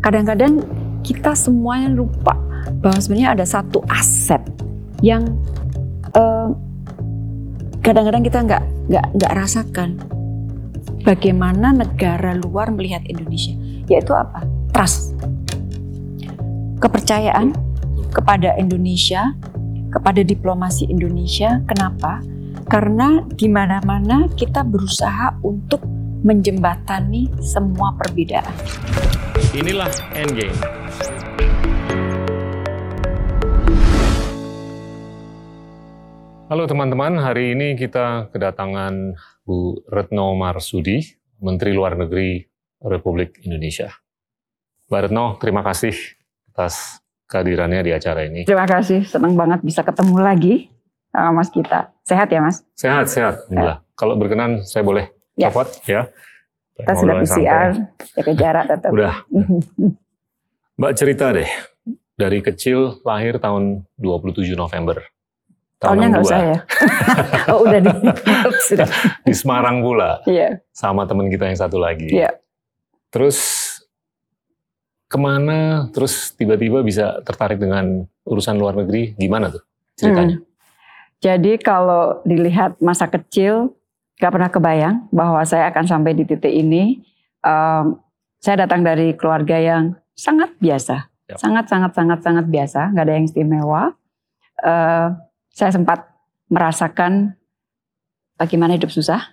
kadang-kadang kita semuanya lupa bahwa sebenarnya ada satu aset yang eh, kadang-kadang kita nggak nggak nggak rasakan. Bagaimana negara luar melihat Indonesia? Yaitu apa? Trust. Kepercayaan kepada Indonesia kepada diplomasi Indonesia. Kenapa? Karena di mana-mana kita berusaha untuk menjembatani semua perbedaan Inilah Endgame. Halo teman-teman, hari ini kita kedatangan Bu Retno Marsudi, Menteri Luar Negeri Republik Indonesia. Mbak Retno, terima kasih atas kehadirannya di acara ini. terima kasih senang banget bisa ketemu lagi sama Mas kita sehat ya Mas Sehat, sehat. Alhamdulillah. Kalau berkenan, saya boleh Ya. copot ya. kita sudah. PCR jaga jarak tetap Udah. Mbak cerita deh, dari kecil lahir tahun 27 November. Tahun tahunnya nggak 62. usah ya oh udah di sudah Di Semarang pula, iya sama teman kita yang satu lagi. Iya. Terus ke mana? Terus tiba-tiba bisa tertarik dengan urusan luar negeri? Gimana tuh ceritanya? Hmm. Jadi kalau dilihat masa kecil, gak pernah kebayang bahwa saya akan sampai di titik ini. Em, saya datang dari keluarga yang sangat biasa, Yap. sangat sangat sangat sangat biasa, nggak ada yang istimewa. Eh, saya sempat merasakan bagaimana hidup susah.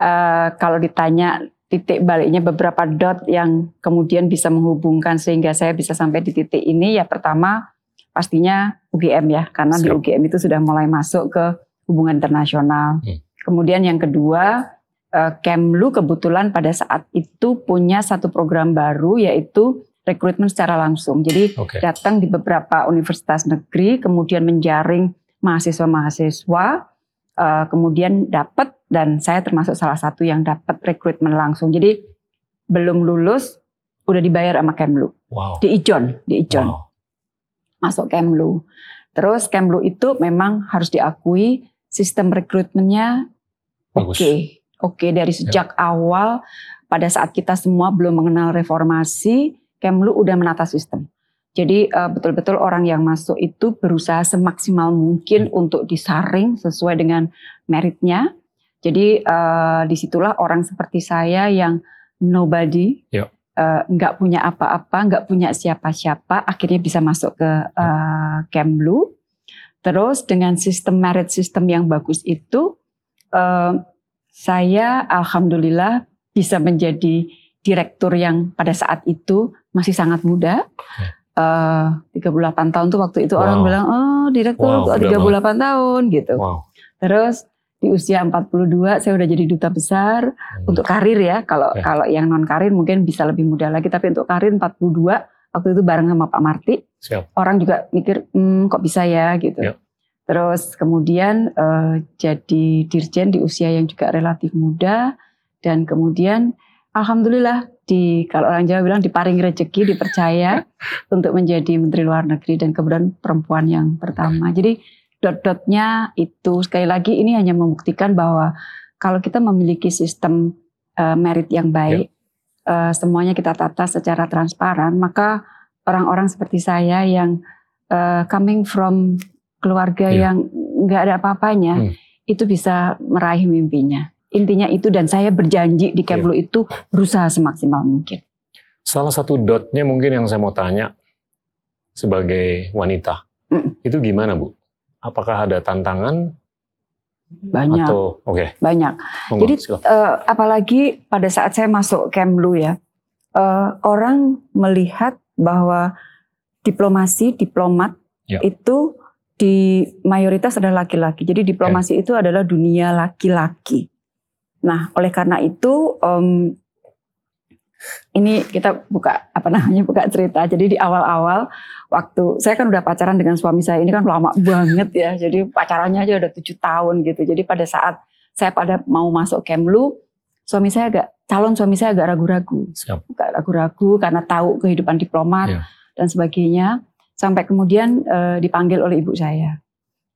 Eh, kalau ditanya titik baliknya beberapa dot yang kemudian bisa menghubungkan sehingga saya bisa sampai di titik ini, ya pertama pastinya UGM ya, karena di Siap. UGM itu sudah mulai masuk ke hubungan internasional. Hmm. Kemudian yang kedua, eh, Kemlu kebetulan pada saat itu punya satu program baru yaitu rekrutmen secara langsung. Jadi Oke. datang di beberapa universitas negeri, kemudian menjaring mahasiswa-mahasiswa, eh, kemudian dapat dan saya termasuk salah satu yang dapat rekrutmen langsung. Jadi belum lulus udah dibayar sama Kemlu Wow. di Ijon, di Ijon Wow. masuk Kemlu. Terus Kemlu itu memang harus diakui sistem rekrutmennya oke, oke dari sejak awal pada saat kita semua belum mengenal reformasi, Kemlu udah menata sistem. Jadi eh, betul-betul orang yang masuk itu berusaha semaksimal mungkin untuk disaring sesuai dengan meritnya. Jadi eh, di situlah orang seperti saya yang nobody, Ya. nggak punya apa-apa, nggak punya siapa-siapa, akhirnya bisa masuk ke eh, Kemlu. Terus dengan sistem merit system yang bagus itu, eh, saya alhamdulillah bisa menjadi direktur yang pada saat itu masih sangat muda. Eh, 38 tahun tuh waktu itu orang Wow. bilang, oh direktur Wow, kok muda 38 tahun gitu. Wow. Terus di usia 42 saya udah jadi duta besar Hmm. untuk karir ya. Kalau Ya. kalau yang non karir mungkin bisa lebih muda lagi, tapi untuk karir 42 waktu itu bareng sama Pak Marti Siap. orang juga mikir hmm, kok bisa ya gitu. Ya. Terus kemudian eh, jadi dirjen di usia yang juga relatif muda dan kemudian alhamdulillah di kalau orang Jawa bilang diparing rezeki dipercaya untuk menjadi menteri luar negeri dan kemudian perempuan yang pertama. Jadi dot-dotnya itu sekali lagi ini hanya membuktikan bahwa kalau kita memiliki sistem eh, merit yang baik eh, semuanya kita tata secara transparan maka orang-orang seperti saya yang eh, coming from keluarga Iya. yang nggak ada apa-apanya Hmm. itu bisa meraih mimpinya. Intinya itu dan saya berjanji di Kemlu itu berusaha semaksimal mungkin. Salah satu dotnya mungkin yang saya mau tanya sebagai wanita, Mm. itu gimana Bu? Apakah ada tantangan Banyak, atau oke? banyak. monggo, Jadi silakan. eh, apalagi pada saat saya masuk Kemlu ya, eh, orang melihat bahwa diplomasi, diplomat Ya. itu di mayoritas adalah laki-laki. Jadi diplomasi itu adalah dunia laki-laki. Nah, oleh karena itu em, ini kita buka apa namanya buka cerita. Jadi di awal-awal waktu saya kan udah pacaran dengan suami saya ini kan lama banget ya. Jadi pacarannya aja udah tujuh tahun gitu. Jadi pada saat saya pada mau masuk Kemlu, suami saya agak calon suami saya agak ragu-ragu, agak ragu-ragu karena tahu kehidupan diplomat Iya. dan sebagainya. Sampai kemudian eh, dipanggil oleh ibu saya.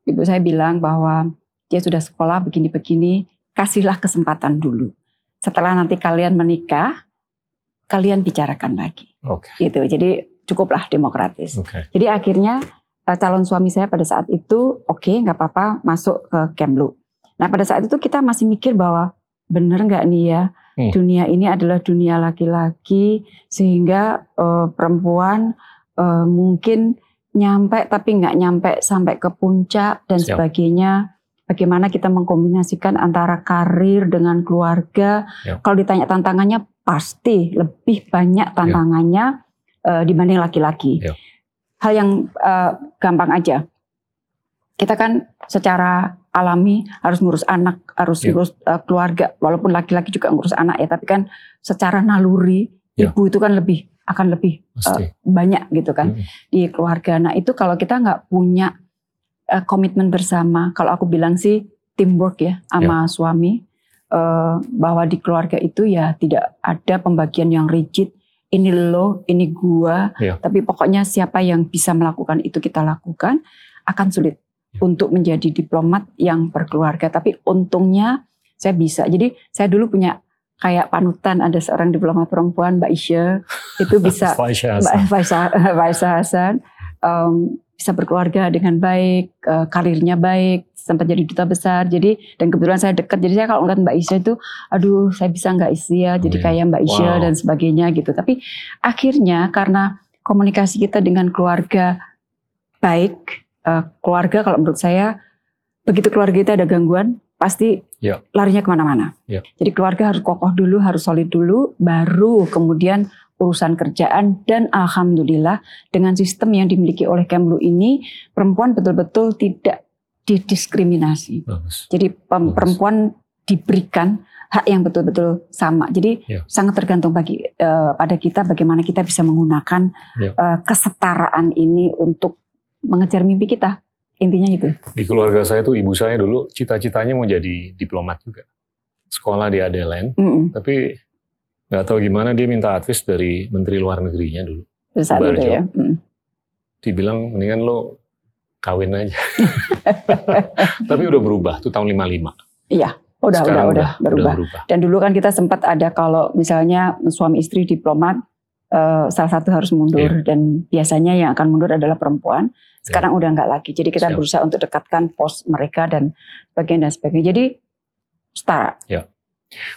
Ibu saya bilang bahwa dia sudah sekolah begini-begini, kasihlah kesempatan dulu. Setelah nanti kalian menikah, kalian bicarakan lagi. Oke. Gitu. Jadi cukuplah demokratis. Oke. Jadi akhirnya eh, calon suami saya pada saat itu oke nggak apa-apa masuk ke Kemlu. Nah pada saat itu kita masih mikir bahwa bener nggak nih ya Hmm. dunia ini adalah dunia laki-laki sehingga eh, perempuan eh, mungkin nyampe tapi nggak nyampe sampai ke puncak dan Siap. sebagainya. Bagaimana kita mengkombinasikan antara karir dengan keluarga? Kalau ditanya tantangannya pasti lebih banyak tantangannya eh, dibanding laki-laki. Yap. Hal yang eh, gampang aja. Kita kan secara alami harus ngurus anak, harus Yap. ngurus eh, keluarga. Walaupun laki-laki juga ngurus anak ya, tapi kan secara naluri Yap. ibu itu kan lebih akan lebih Pasti. banyak gitu kan Mm. di keluarga. Nah itu kalau kita nggak punya eh, komitmen bersama, kalau aku bilang sih teamwork ya sama suami eh, bahwa di keluarga itu ya tidak ada pembagian yang rigid. Ini lo, ini gua. Ya. Tapi pokoknya siapa yang bisa melakukan itu kita lakukan akan sulit Ya. untuk menjadi diplomat yang berkeluarga. Tapi untungnya saya bisa. Jadi saya dulu punya kayak panutan ada seorang diplomat perempuan Mbak Isya itu bisa Mbak Hasan. Faisal, Faisal Hasan em, bisa berkeluarga dengan baik, eh, karirnya baik, sempat jadi duta besar. Jadi dan kebetulan saya dekat, jadi saya kalau ngeliat Mbak Isya itu, aduh saya bisa nggak Isya, jadi Iya. kayak Mbak Isya Wow. dan sebagainya gitu. Tapi akhirnya karena komunikasi kita dengan keluarga baik, eh, keluarga kalau menurut saya begitu keluarga kita ada gangguan pasti Ya. larinya ke mana-mana. Ya. Jadi keluarga harus kokoh dulu, harus solid dulu, baru kemudian urusan kerjaan dan alhamdulillah dengan sistem yang dimiliki oleh Kemlu ini perempuan betul-betul tidak didiskriminasi. Bagus. Jadi Bagus. perempuan diberikan hak yang betul-betul sama. Jadi Ya. sangat tergantung bagi eh, pada kita bagaimana kita bisa menggunakan Ya. eh, kesetaraan ini untuk mengejar mimpi kita. Intinya itu. Di keluarga saya tuh ibu saya dulu cita-citanya mau jadi diplomat juga. Sekolah di Adelaide, Mm-mm. tapi nggak tahu gimana dia minta advice dari menteri luar negerinya dulu. Saat itu ya. Mm. Dibilang mendingan lo kawin aja. tapi udah berubah tuh tahun 55. Iya, udah, Sekarang udah, udah, berubah. berubah. Dan dulu kan kita sempat ada kalau misalnya suami istri diplomat, eh, salah satu harus mundur Iya. dan biasanya yang akan mundur adalah perempuan. Sekarang udah nggak lagi. Jadi kita Siap. berusaha untuk dekatkan pos mereka dan sebagainya dan sebagainya. Jadi setara.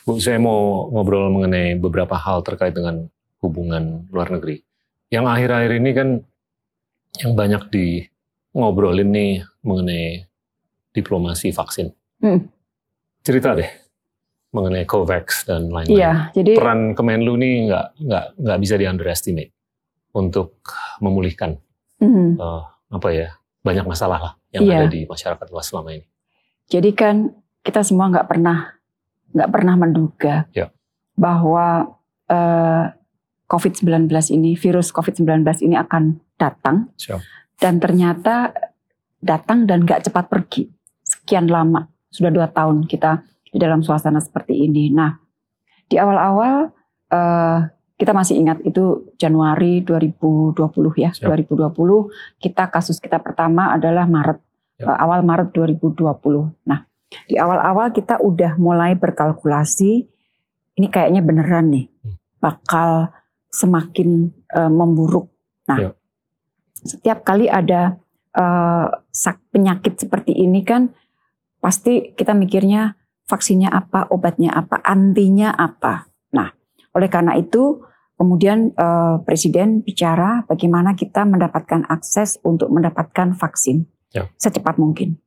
Bu, saya mau ngobrol mengenai beberapa hal terkait dengan hubungan luar negeri. Yang akhir-akhir ini kan yang banyak di ngobrolin nih mengenai diplomasi vaksin. Hmm. Cerita deh mengenai COVAX dan lain-lain. Iya, jadi Peran Kemenlu nih nggak nggak nggak bisa di underestimate untuk memulihkan Mhm. eh, apa ya banyak masalah lah yang Iya. ada di masyarakat luas selama ini. Jadi kan kita semua nggak pernah nggak pernah menduga Ya. bahwa eh, COVID-19 ini, virus COVID-19 ini akan datang Siap. dan ternyata datang dan nggak cepat pergi. Sekian lama, sudah dua tahun kita di dalam suasana seperti ini. Nah, di awal-awal eh, kita masih ingat itu Januari 2020 ya, Siap. 2020 kita kasus kita pertama adalah Maret, Ya. eh, awal Maret 2020. Nah, di awal-awal kita udah mulai berkalkulasi, ini kayaknya beneran nih, Hmm. bakal semakin eh, memburuk. Nah, Ya. setiap kali ada sak penyakit seperti ini kan, pasti kita mikirnya vaksinnya apa, obatnya apa, antinya apa. Nah, oleh karena itu kemudian eh, presiden bicara bagaimana kita mendapatkan akses untuk mendapatkan vaksin Ya. secepat mungkin.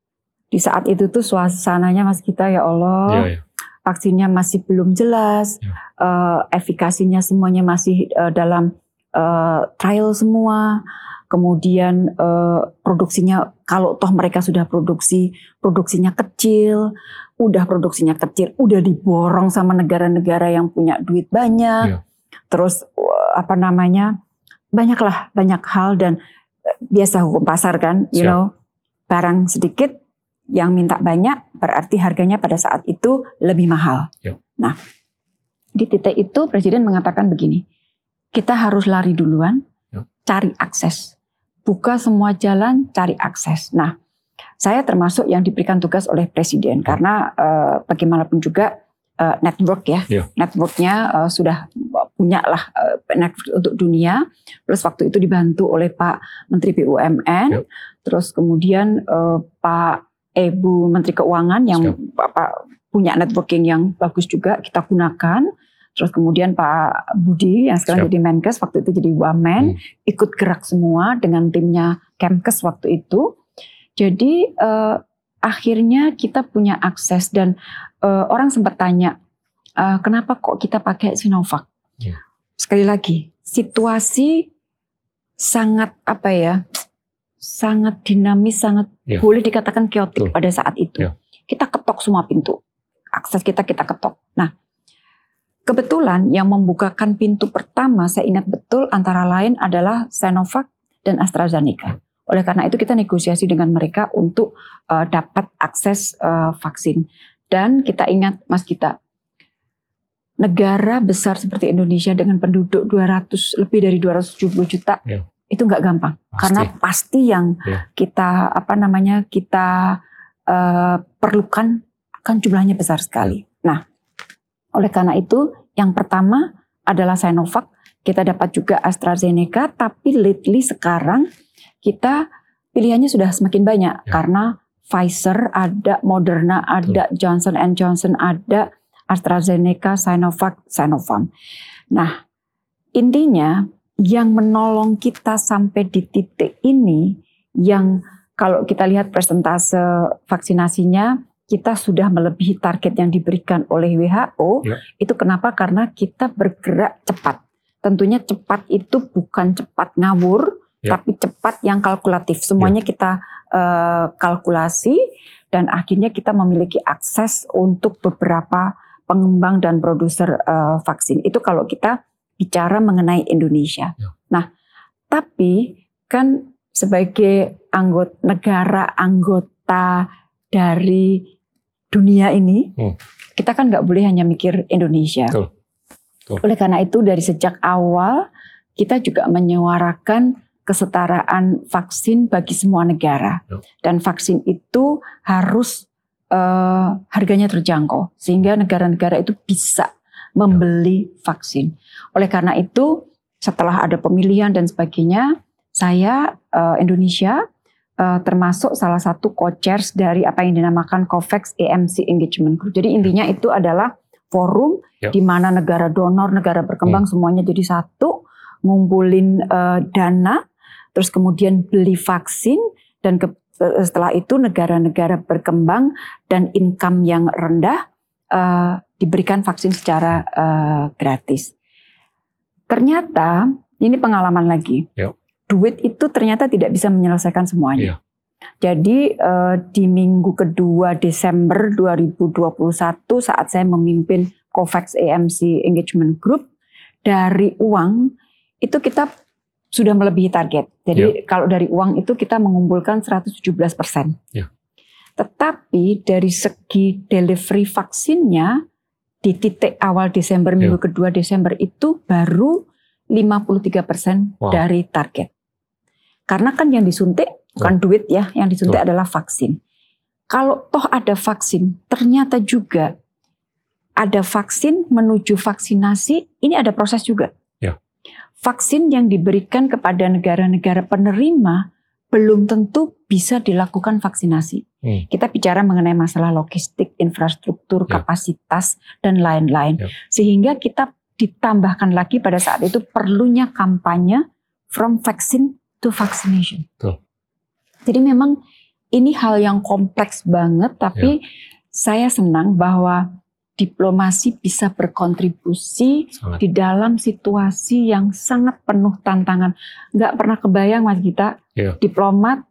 Di saat itu tuh suasananya mas kita ya Allah, Iya, iya. vaksinnya masih belum jelas, Ya. eh, efikasinya semuanya masih eh, dalam eh, trial semua. Kemudian eh, produksinya kalau toh mereka sudah produksi, produksinya kecil, udah produksinya kecil, udah diborong sama negara-negara yang punya duit banyak. Ya. Terus wah, apa namanya? Banyaklah banyak hal dan eh, biasa hukum pasar kan, you Siap. know, barang sedikit yang minta banyak berarti harganya pada saat itu lebih mahal. Yep. Nah, di titik itu presiden mengatakan begini, kita harus lari duluan, Yep. cari akses, buka semua jalan, cari akses. Nah, saya termasuk yang diberikan tugas oleh presiden karena eh, bagaimanapun juga eh, network ya, Yep. networknya eh, sudah punya lah uh, Netflix untuk dunia. Plus waktu itu dibantu oleh Pak Menteri BUMN, yep. terus kemudian uh, Pak Ibu Menteri Keuangan yang Pak punya networking yang bagus juga kita gunakan. Terus kemudian Pak Budi yang sekarang Siap. jadi Menkes waktu itu jadi Wamen hmm. ikut gerak semua dengan timnya Kemkes waktu itu. Jadi uh, akhirnya kita punya akses dan uh, orang sempat tanya uh, kenapa kok kita pakai Sinovac. Yeah. Sekali lagi situasi sangat apa ya sangat dinamis sangat yeah. boleh dikatakan chaotic pada saat itu. Yeah. Kita ketok semua pintu akses kita kita ketok. Nah Kebetulan yang membukakan pintu pertama saya ingat betul antara lain adalah Sinovac dan AstraZeneca. Oleh karena itu kita negosiasi dengan mereka untuk uh, dapat akses uh, vaksin. Dan kita ingat Mas Gita, negara besar seperti Indonesia dengan penduduk 200 lebih dari 270 juta ya. Itu nggak gampang pasti. karena pasti yang ya. kita apa namanya kita uh, perlukan kan jumlahnya besar sekali. Nah oleh karena itu, yang pertama adalah Sinovac, kita dapat juga AstraZeneca, tapi lately sekarang kita pilihannya sudah semakin banyak ya. karena Pfizer ada, Moderna ada, Betul. Johnson Johnson ada, AstraZeneca, Sinovac, Sinopharm. Nah, intinya yang menolong kita sampai di titik ini yang kalau kita lihat presentase vaksinasinya kita sudah melebihi target yang diberikan oleh WHO. Ya. Itu kenapa? Karena kita bergerak cepat. Tentunya cepat itu bukan cepat ngawur, ya. tapi cepat yang kalkulatif. Semuanya ya. kita uh, kalkulasi dan akhirnya kita memiliki akses untuk beberapa pengembang dan produser uh, vaksin. Itu kalau kita bicara mengenai Indonesia. Ya. Nah, tapi kan sebagai anggota negara anggota dari dunia ini, hmm. kita kan nggak boleh hanya mikir Indonesia. Betul. Betul. Oleh karena itu dari sejak awal kita juga menyuarakan kesetaraan vaksin bagi semua negara Betul. dan vaksin itu harus uh, harganya terjangkau sehingga negara-negara itu bisa membeli vaksin. Oleh karena itu setelah ada pemilihan dan sebagainya, saya uh, Indonesia uh, termasuk salah satu co-chairs dari apa yang dinamakan COVAX AMC Engagement Group. Jadi intinya itu adalah forum yep. di mana negara donor, negara berkembang hmm. semuanya jadi satu, ngumpulin uh, dana, terus kemudian beli vaksin dan ke, setelah itu negara-negara berkembang dan income yang rendah uh, diberikan vaksin secara uh, gratis. Ternyata ini pengalaman lagi. Yep duit itu ternyata tidak bisa menyelesaikan semuanya. Iya. Jadi uh, di minggu kedua Desember 2021 saat saya memimpin COVAX AMC Engagement Group dari uang itu kita sudah melebihi target. Jadi yeah. kalau dari uang itu kita mengumpulkan 117 persen. Yeah. Tetapi dari segi delivery vaksinnya di titik awal Desember minggu yeah. kedua Desember itu baru 53 persen wow. dari target. Karena kan yang disuntik bukan duit ya, yang disuntik oh. adalah vaksin. Kalau toh ada vaksin, ternyata juga ada vaksin menuju vaksinasi, ini ada proses juga. Ya. Vaksin yang diberikan kepada negara-negara penerima belum tentu bisa dilakukan vaksinasi. Hmm. Kita bicara mengenai masalah logistik, infrastruktur, ya. kapasitas, dan lain-lain. Ya. Sehingga kita ditambahkan lagi pada saat itu perlunya kampanye from vaccine to vaccination. Tuh. Jadi memang ini hal yang kompleks banget, tapi ya. saya senang bahwa diplomasi bisa berkontribusi sangat. di dalam situasi yang sangat penuh tantangan. Nggak pernah kebayang Mas Gita, ya. diplomat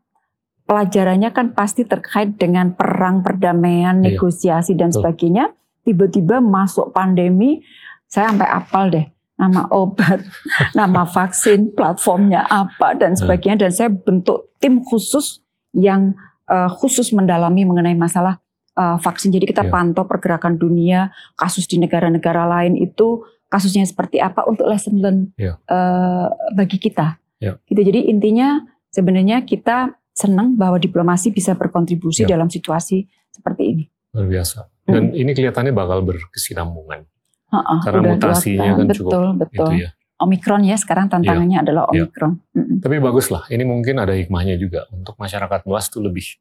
pelajarannya kan pasti terkait dengan perang, perdamaian, ya. negosiasi dan sebagainya. Tiba-tiba masuk pandemi, saya sampai apal deh nama obat, nama vaksin, platformnya apa dan sebagainya dan saya bentuk tim khusus yang uh, khusus mendalami mengenai masalah uh, vaksin. Jadi kita yeah. pantau pergerakan dunia, kasus di negara-negara lain itu kasusnya seperti apa untuk lesson learn yeah. Ya. uh, bagi kita. Yeah. Gitu. Jadi intinya sebenarnya kita senang bahwa diplomasi bisa berkontribusi yeah. dalam situasi seperti ini. Luar biasa. Dan hmm. ini kelihatannya bakal berkesinambungan Ha-ha, Karena udah dua mutasinya kan betul, cukup betul. itu ya. Omikron ya sekarang tantangannya adalah Iya. Omikron. Mm-mm. Tapi bagus lah, ini mungkin ada hikmahnya juga untuk masyarakat luas tuh lebih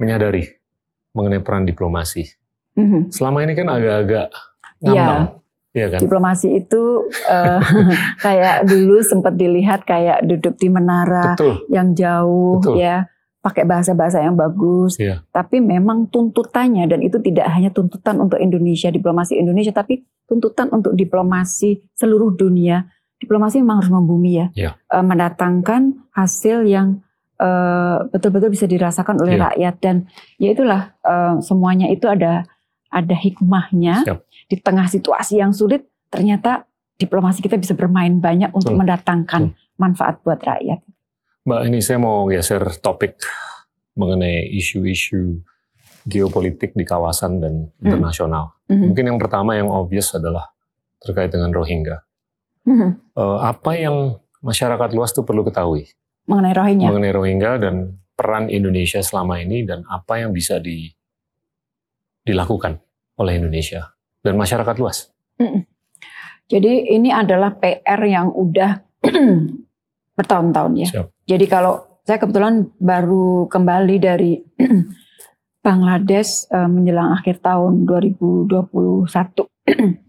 menyadari mengenai peran diplomasi. Mhm. Selama ini kan agak-agak Iya. ngambang, iya kan? Diplomasi itu eh, kayak dulu sempat dilihat kayak duduk di menara Betul, yang jauh Betul. ya, pakai bahasa-bahasa yang bagus. Iya. Tapi memang tuntutannya dan itu tidak hanya tuntutan untuk Indonesia, diplomasi Indonesia, tapi tuntutan untuk diplomasi seluruh dunia. Diplomasi memang harus membumi ya, Iya. Eh, mendatangkan hasil yang eh, betul-betul bisa dirasakan oleh Iya. rakyat dan ya itulah eh, semuanya itu ada ada hikmahnya Siap. di tengah situasi yang sulit. Ternyata diplomasi kita bisa bermain banyak untuk Betul. mendatangkan manfaat buat rakyat. Mbak ini saya mau geser topik mengenai isu-isu geopolitik di kawasan dan internasional. Mhm. Mungkin yang pertama yang obvious adalah terkait dengan Rohingya. Mhm. Eh, apa yang masyarakat luas tuh perlu ketahui Mengenai Rohingya. mengenai Rohingya dan peran Indonesia selama ini dan apa yang bisa di, dilakukan oleh Indonesia dan masyarakat luas. Jadi ini adalah PR yang udah bertahun-tahun ya. Siap. Jadi kalau saya kebetulan baru kembali dari Bangladesh eh, menjelang akhir tahun 2021.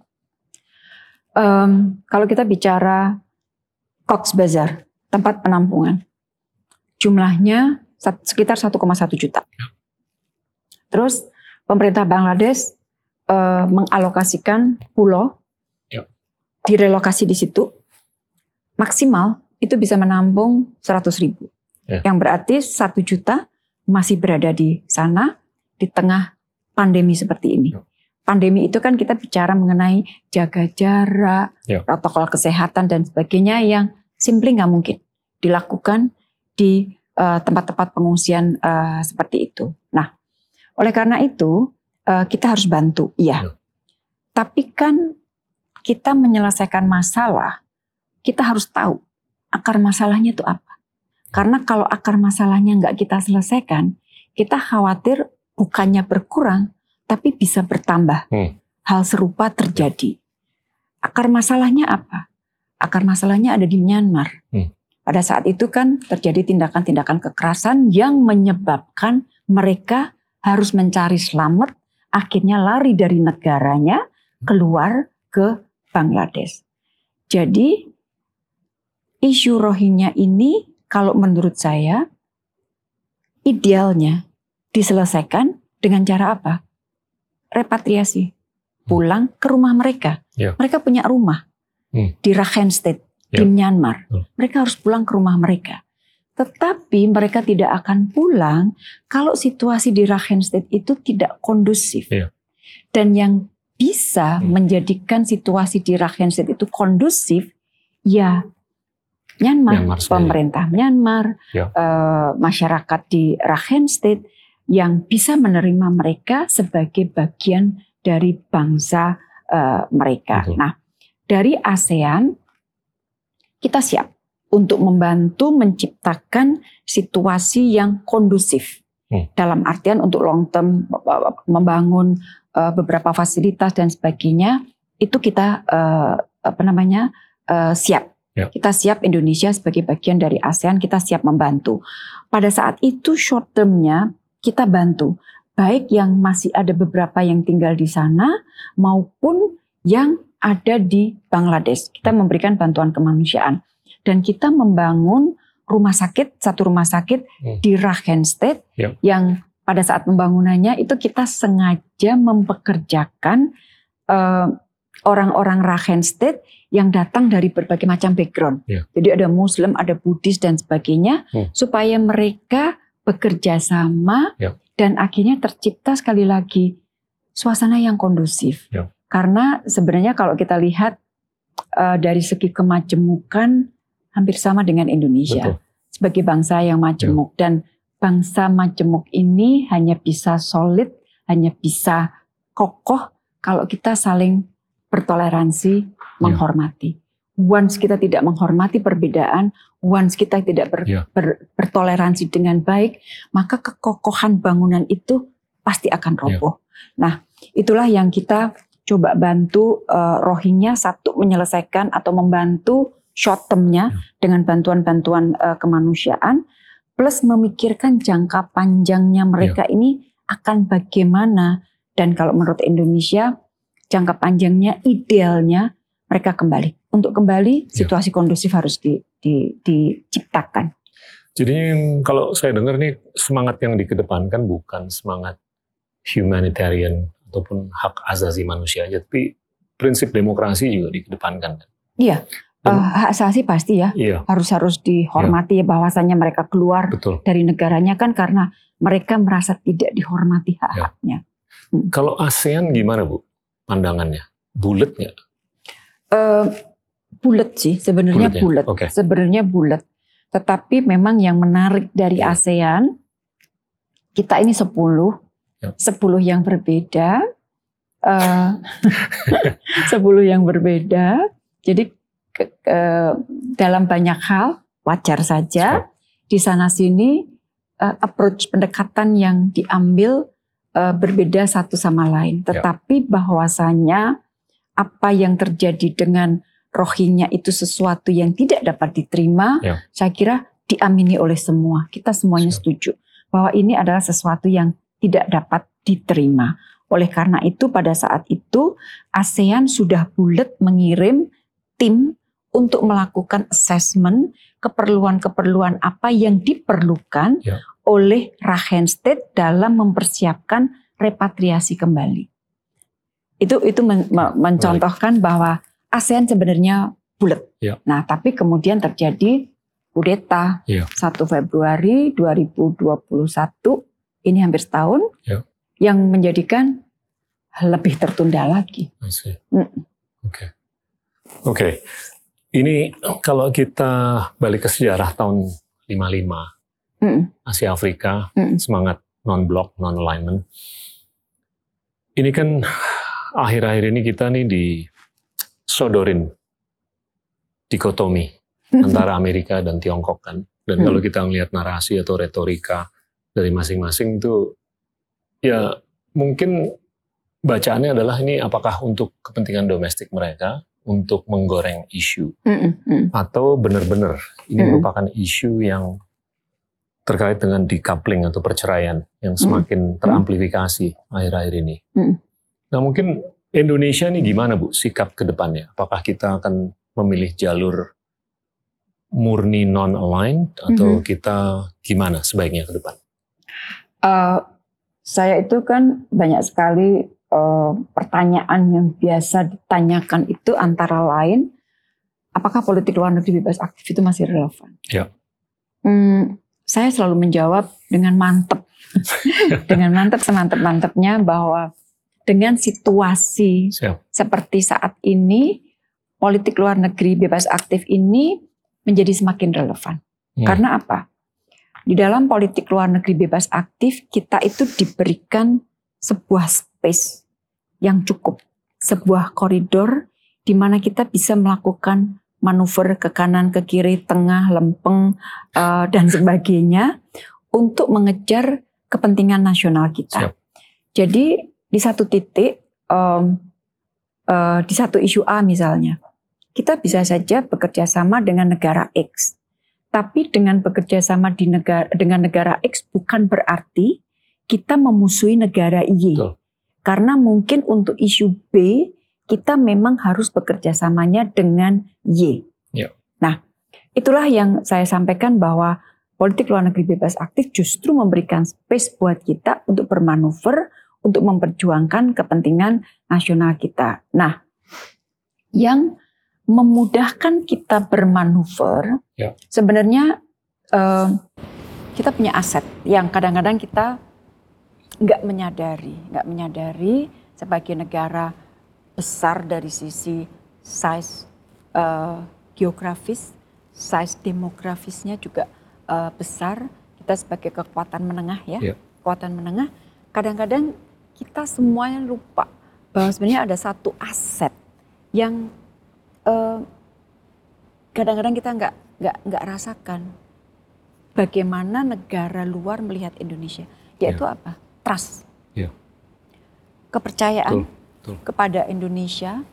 Em, kalau kita bicara Cox Bazar, tempat penampungan, jumlahnya sekitar 1,1 juta. Terus pemerintah Bangladesh eh, mengalokasikan pulau Ya. direlokasi di situ maksimal itu bisa menampung 100 ribu. Ya. Yang berarti satu juta masih berada di sana di tengah pandemi seperti ini. Ya. Pandemi itu kan kita bicara mengenai jaga jarak, Ya. protokol kesehatan dan sebagainya yang simply nggak mungkin dilakukan di eh, tempat-tempat pengungsian eh, seperti itu. Oleh karena itu eh, kita harus bantu, iya. Ya. Tapi kan kita menyelesaikan masalah, kita harus tahu akar masalahnya itu apa. Karena kalau akar masalahnya nggak kita selesaikan, kita khawatir bukannya berkurang, tapi bisa bertambah. Hmm. Hal serupa terjadi. Akar masalahnya apa? Akar masalahnya ada di Myanmar. Hmm. Pada saat itu kan terjadi tindakan-tindakan kekerasan yang menyebabkan mereka harus mencari selamat, akhirnya lari dari negaranya keluar ke Bangladesh. Jadi isu Rohingya ini kalau menurut saya idealnya diselesaikan dengan cara apa? Repatriasi, pulang ke rumah mereka. Ya. Mereka punya rumah Hmm. di Rakhine State di Ya. Myanmar. Mereka harus pulang ke rumah mereka. Tetapi mereka tidak akan pulang kalau situasi di Rakhine State itu tidak kondusif. Ya. Dan yang bisa Hmm. menjadikan situasi di Rakhine State itu kondusif, ya Myanmar, Myanmar sendiri. pemerintah Myanmar, Ya. eh, masyarakat di Rakhine State yang bisa menerima mereka sebagai bagian dari bangsa eh, mereka. Betul. Nah, dari ASEAN kita siap untuk membantu menciptakan situasi yang kondusif. Hmm. Dalam artian untuk long term eh, membangun eh, beberapa fasilitas dan sebagainya itu kita eh, apa namanya eh, siap. Ya. Kita siap Indonesia sebagai bagian dari ASEAN kita siap membantu. Pada saat itu short termnya kita bantu baik yang masih ada beberapa yang tinggal di sana maupun yang ada di Bangladesh. Kita memberikan bantuan kemanusiaan dan kita membangun rumah sakit satu rumah sakit Hmm. di Rakhine State Ya. yang pada saat pembangunannya itu kita sengaja mempekerjakan eh, orang-orang Rakhine State yang datang dari berbagai macam background. Ya. Jadi ada Muslim, ada Buddhis dan sebagainya Hmm. supaya mereka bekerja sama Ya. dan akhirnya tercipta sekali lagi suasana yang kondusif. Ya. Karena sebenarnya kalau kita lihat eh, dari segi kemajemukan hampir sama dengan Indonesia Betul. sebagai bangsa yang majemuk dan bangsa majemuk ini hanya bisa solid, hanya bisa kokoh kalau kita saling bertoleransi, menghormati. Once kita tidak menghormati perbedaan, once kita tidak ber- Ya. ber- bertoleransi dengan baik, maka kekokohan bangunan itu pasti akan roboh. Nah, itulah yang kita coba bantu uh, Rohingya satu menyelesaikan atau membantu short termnya Ya. dengan bantuan-bantuan uh, kemanusiaan plus memikirkan jangka panjangnya mereka Ya. ini akan bagaimana dan kalau menurut Indonesia jangka panjangnya idealnya mereka kembali untuk kembali Ya. situasi kondusif harus di, di, diciptakan Jadi kalau saya dengar nih semangat yang dikedepankan bukan semangat humanitarian ataupun hak asasi manusia aja, tapi prinsip demokrasi juga dikedepankan. iya Dan- uh, hak asasi pasti ya Iya, harus harus dihormati ya bahwasanya mereka keluar betul. dari negaranya kan karena mereka merasa tidak dihormati hak-haknya. Kalau ASEAN gimana Bu pandangannya? Bulat nggak? Eh, bulat sih sebenarnya Bulat. Oke. Sebenarnya bulat. Tetapi memang yang menarik dari Ya. ASEAN kita ini 10 Ya. 10 yang berbeda. eh 10 yang berbeda. Jadi ke- ke- dalam banyak hal wajar saja di sana sini eh, approach pendekatan yang diambil eh, berbeda satu sama lain. Ya. Tetapi bahwasanya apa yang terjadi dengan Rohingya itu sesuatu yang tidak dapat diterima, Ya. saya kira diamini oleh semua. Kita semuanya setuju bahwa ini adalah sesuatu yang tidak dapat diterima. Oleh karena itu pada saat itu ASEAN sudah bulat mengirim tim untuk melakukan assessment keperluan-keperluan apa yang diperlukan Ya. oleh Rakhine State dalam mempersiapkan repatriasi kembali. Itu itu men- me- mencontohkan bahwa ASEAN sebenarnya bulat. Ya. Nah, tapi kemudian terjadi kudeta Ya. 1 Februari 2021 ini hampir setahun Ya. yang menjadikan lebih tertunda lagi. Mm. Oke. Ini kalau kita balik ke sejarah tahun 55 Mm, Asia Afrika, Mm. semangat non-block, non-alignment. Ini kan akhir-akhir ini kita nih disodorin dikotomi antara Amerika dan Tiongkok kan. Dan Hmm. kalau kita ngelihat narasi atau retorika dari masing-masing itu ya mungkin bacaannya adalah ini apakah untuk kepentingan domestik mereka untuk menggoreng isu mm, mm, mm. atau benar-benar ini Hmm. merupakan isu yang terkait dengan decoupling atau perceraian yang semakin teramplifikasi akhir-akhir ini. Hmm. Nah mungkin Indonesia ini gimana Bu sikap ke depannya? Apakah kita akan memilih jalur murni non-aligned atau Mhm. kita gimana sebaiknya ke depan? Eh, saya itu kan banyak sekali eh, pertanyaan yang biasa ditanyakan itu antara lain, apakah politik luar negeri bebas aktif itu masih relevan? Ya. Hmm, saya selalu menjawab dengan mantep, dengan mantep semantep-mantepnya bahwa dengan situasi Siap. seperti saat ini, politik luar negeri bebas aktif ini menjadi semakin relevan. Hmm. Karena apa? Di dalam politik luar negeri bebas aktif, kita itu diberikan sebuah space yang cukup, sebuah koridor di mana kita bisa melakukan manuver ke kanan, ke kiri, tengah, lempeng, eh, dan sebagainya untuk mengejar kepentingan nasional kita. Siap. Jadi di satu titik, em, eh, di satu isu A misalnya, kita bisa saja bekerja sama dengan negara X. Tapi dengan bekerja sama di negara dengan negara X bukan berarti kita memusuhi negara Y. Betul. Karena mungkin untuk isu B kita memang harus bekerja samanya dengan Y. Ya. Nah, itulah yang saya sampaikan bahwa politik luar negeri bebas aktif justru memberikan space buat kita untuk bermanuver untuk memperjuangkan kepentingan nasional kita. Nah, yang memudahkan kita bermanuver, Ya. sebenarnya eh, kita punya aset yang kadang-kadang kita nggak menyadari, nggak menyadari sebagai negara besar dari sisi size eh, geografis, size demografisnya juga eh, besar. Kita sebagai kekuatan menengah ya, Ya. kekuatan menengah. Kadang-kadang kita semuanya lupa bahwa sebenarnya ada satu aset yang eh, kadang-kadang kita nggak nggak nggak rasakan bagaimana negara luar melihat Indonesia, yaitu apa? Trust, Ya. kepercayaan, Betul, Betul. kepada Indonesia,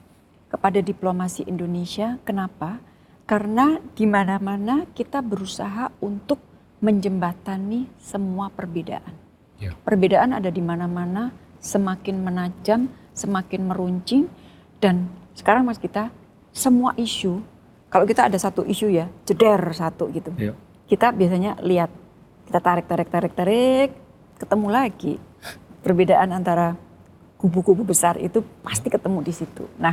kepada diplomasi Indonesia. Kenapa? Karena di mana-mana kita berusaha untuk menjembatani semua perbedaan. Ya. Perbedaan ada di mana-mana, semakin menajam, semakin meruncing, dan sekarang mas kita semua isu, kalau kita ada satu isu ya, jeder satu gitu. Ya. Kita biasanya lihat, kita tarik, tarik, tarik, tarik, ketemu lagi perbedaan antara kubu-kubu besar itu pasti ketemu di situ. Nah,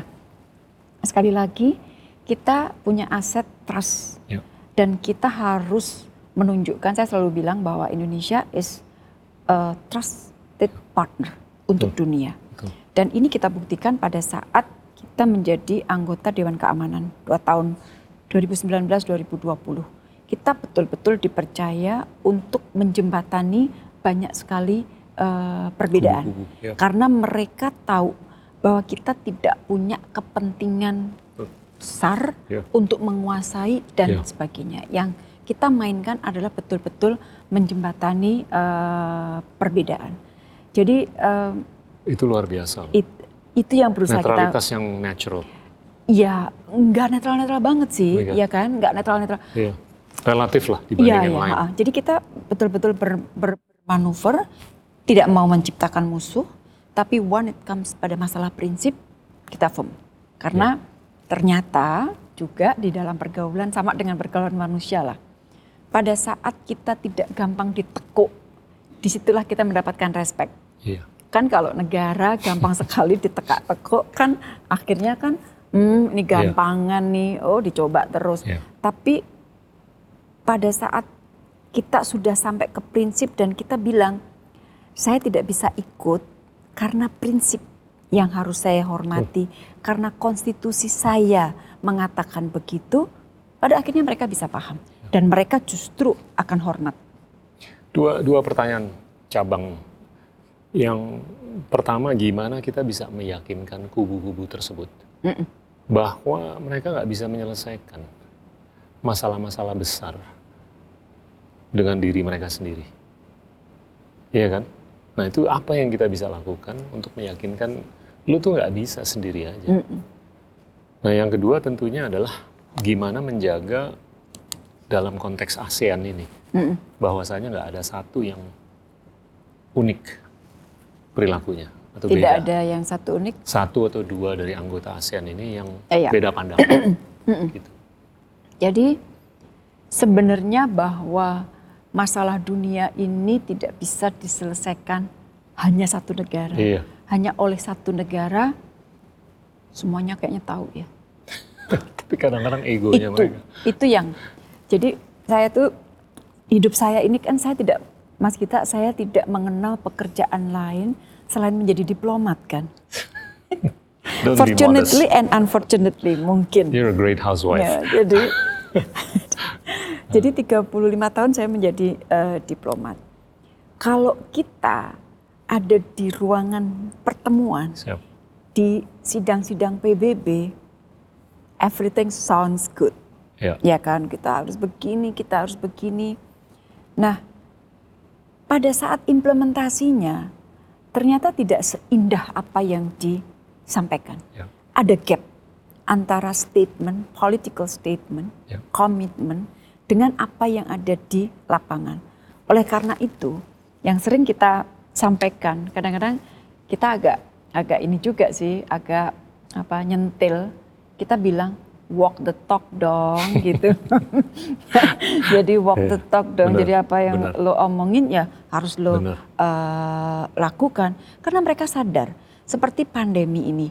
sekali lagi kita punya aset trust Ya. dan kita harus menunjukkan. Saya selalu bilang bahwa Indonesia is a trusted partner untuk dunia. Betul. Dan ini kita buktikan pada saat kita menjadi anggota Dewan Keamanan dua tahun 2019-2020. Kita betul-betul dipercaya untuk menjembatani banyak sekali eh, perbedaan. Ya. Karena mereka tahu bahwa kita tidak punya kepentingan besar Ya. untuk menguasai dan Ya. sebagainya. Yang kita mainkan adalah betul-betul menjembatani eh, perbedaan. Jadi eh, Itu luar biasa. it- itu yang berusaha kita Netralitas yang natural. Ya, nggak netral-netral banget sih, Oh ya kan? Nggak netral-netral. Iya. Relatif lah dibanding Iya, yang iya. lain. ha. Jadi kita betul-betul ber- ber- bermanuver, tidak mau menciptakan musuh, tapi when it comes pada masalah prinsip, kita firm. Karena ternyata juga di dalam pergaulan sama dengan pergaulan manusia lah. Pada saat kita tidak gampang ditekuk, di situlah kita mendapatkan respect. Iya. Kan kalau negara gampang sekali ditekak-tekuk kan akhirnya kan hmm, ini gampangan nih, oh dicoba terus. Iya. Tapi pada saat kita sudah sampai ke prinsip dan kita bilang saya tidak bisa ikut karena prinsip yang harus saya hormati, karena konstitusi saya mengatakan begitu, pada akhirnya mereka bisa paham dan mereka justru akan hormat. Dua, dua pertanyaan cabang. Yang pertama gimana kita bisa meyakinkan kubu-kubu tersebut Mm-mm. bahwa mereka nggak bisa menyelesaikan masalah-masalah besar dengan diri mereka sendiri. Iya kan? Nah itu apa yang kita bisa lakukan untuk meyakinkan lu tuh nggak bisa sendiri aja. Mm-mm. Nah yang kedua tentunya adalah gimana menjaga dalam konteks ASEAN ini Mm-mm. bahwasanya nggak ada satu yang unik perilakunya atau Tidak beda. ada yang satu unik. Satu atau dua dari anggota ASEAN ini yang Eh, iya. beda pandangan. gitu. Jadi sebenarnya bahwa masalah dunia ini tidak bisa diselesaikan hanya satu negara. Iya. Hanya oleh satu negara semuanya kayaknya tahu ya. Tapi kadang-kadang egonya itu mereka. itu yang jadi saya tuh hidup saya ini kan saya tidak Mas kita saya tidak mengenal pekerjaan lain selain menjadi diplomat kan. Fortunately and unfortunately mungkin. You're a great housewife. Ya, jadi jadi 35 tahun saya menjadi eh, diplomat. Kalau kita ada di ruangan pertemuan Siap. di sidang-sidang PBB, everything sounds good. Ya. Ya kan, kita harus begini, kita harus begini. Nah, pada saat implementasinya ternyata tidak seindah apa yang disampaikan. Ya. Ada gap antara statement, political statement, Ya. Dengan apa yang ada di lapangan. Oleh karena itu, yang sering kita sampaikan, kadang-kadang kita agak agak ini juga sih, agak apa nyentil. Kita bilang walk the talk dong gitu. Jadi walk the talk dong. Benar, Jadi apa yang benar. lo omongin ya harus lo eh, lakukan karena mereka sadar seperti pandemi ini.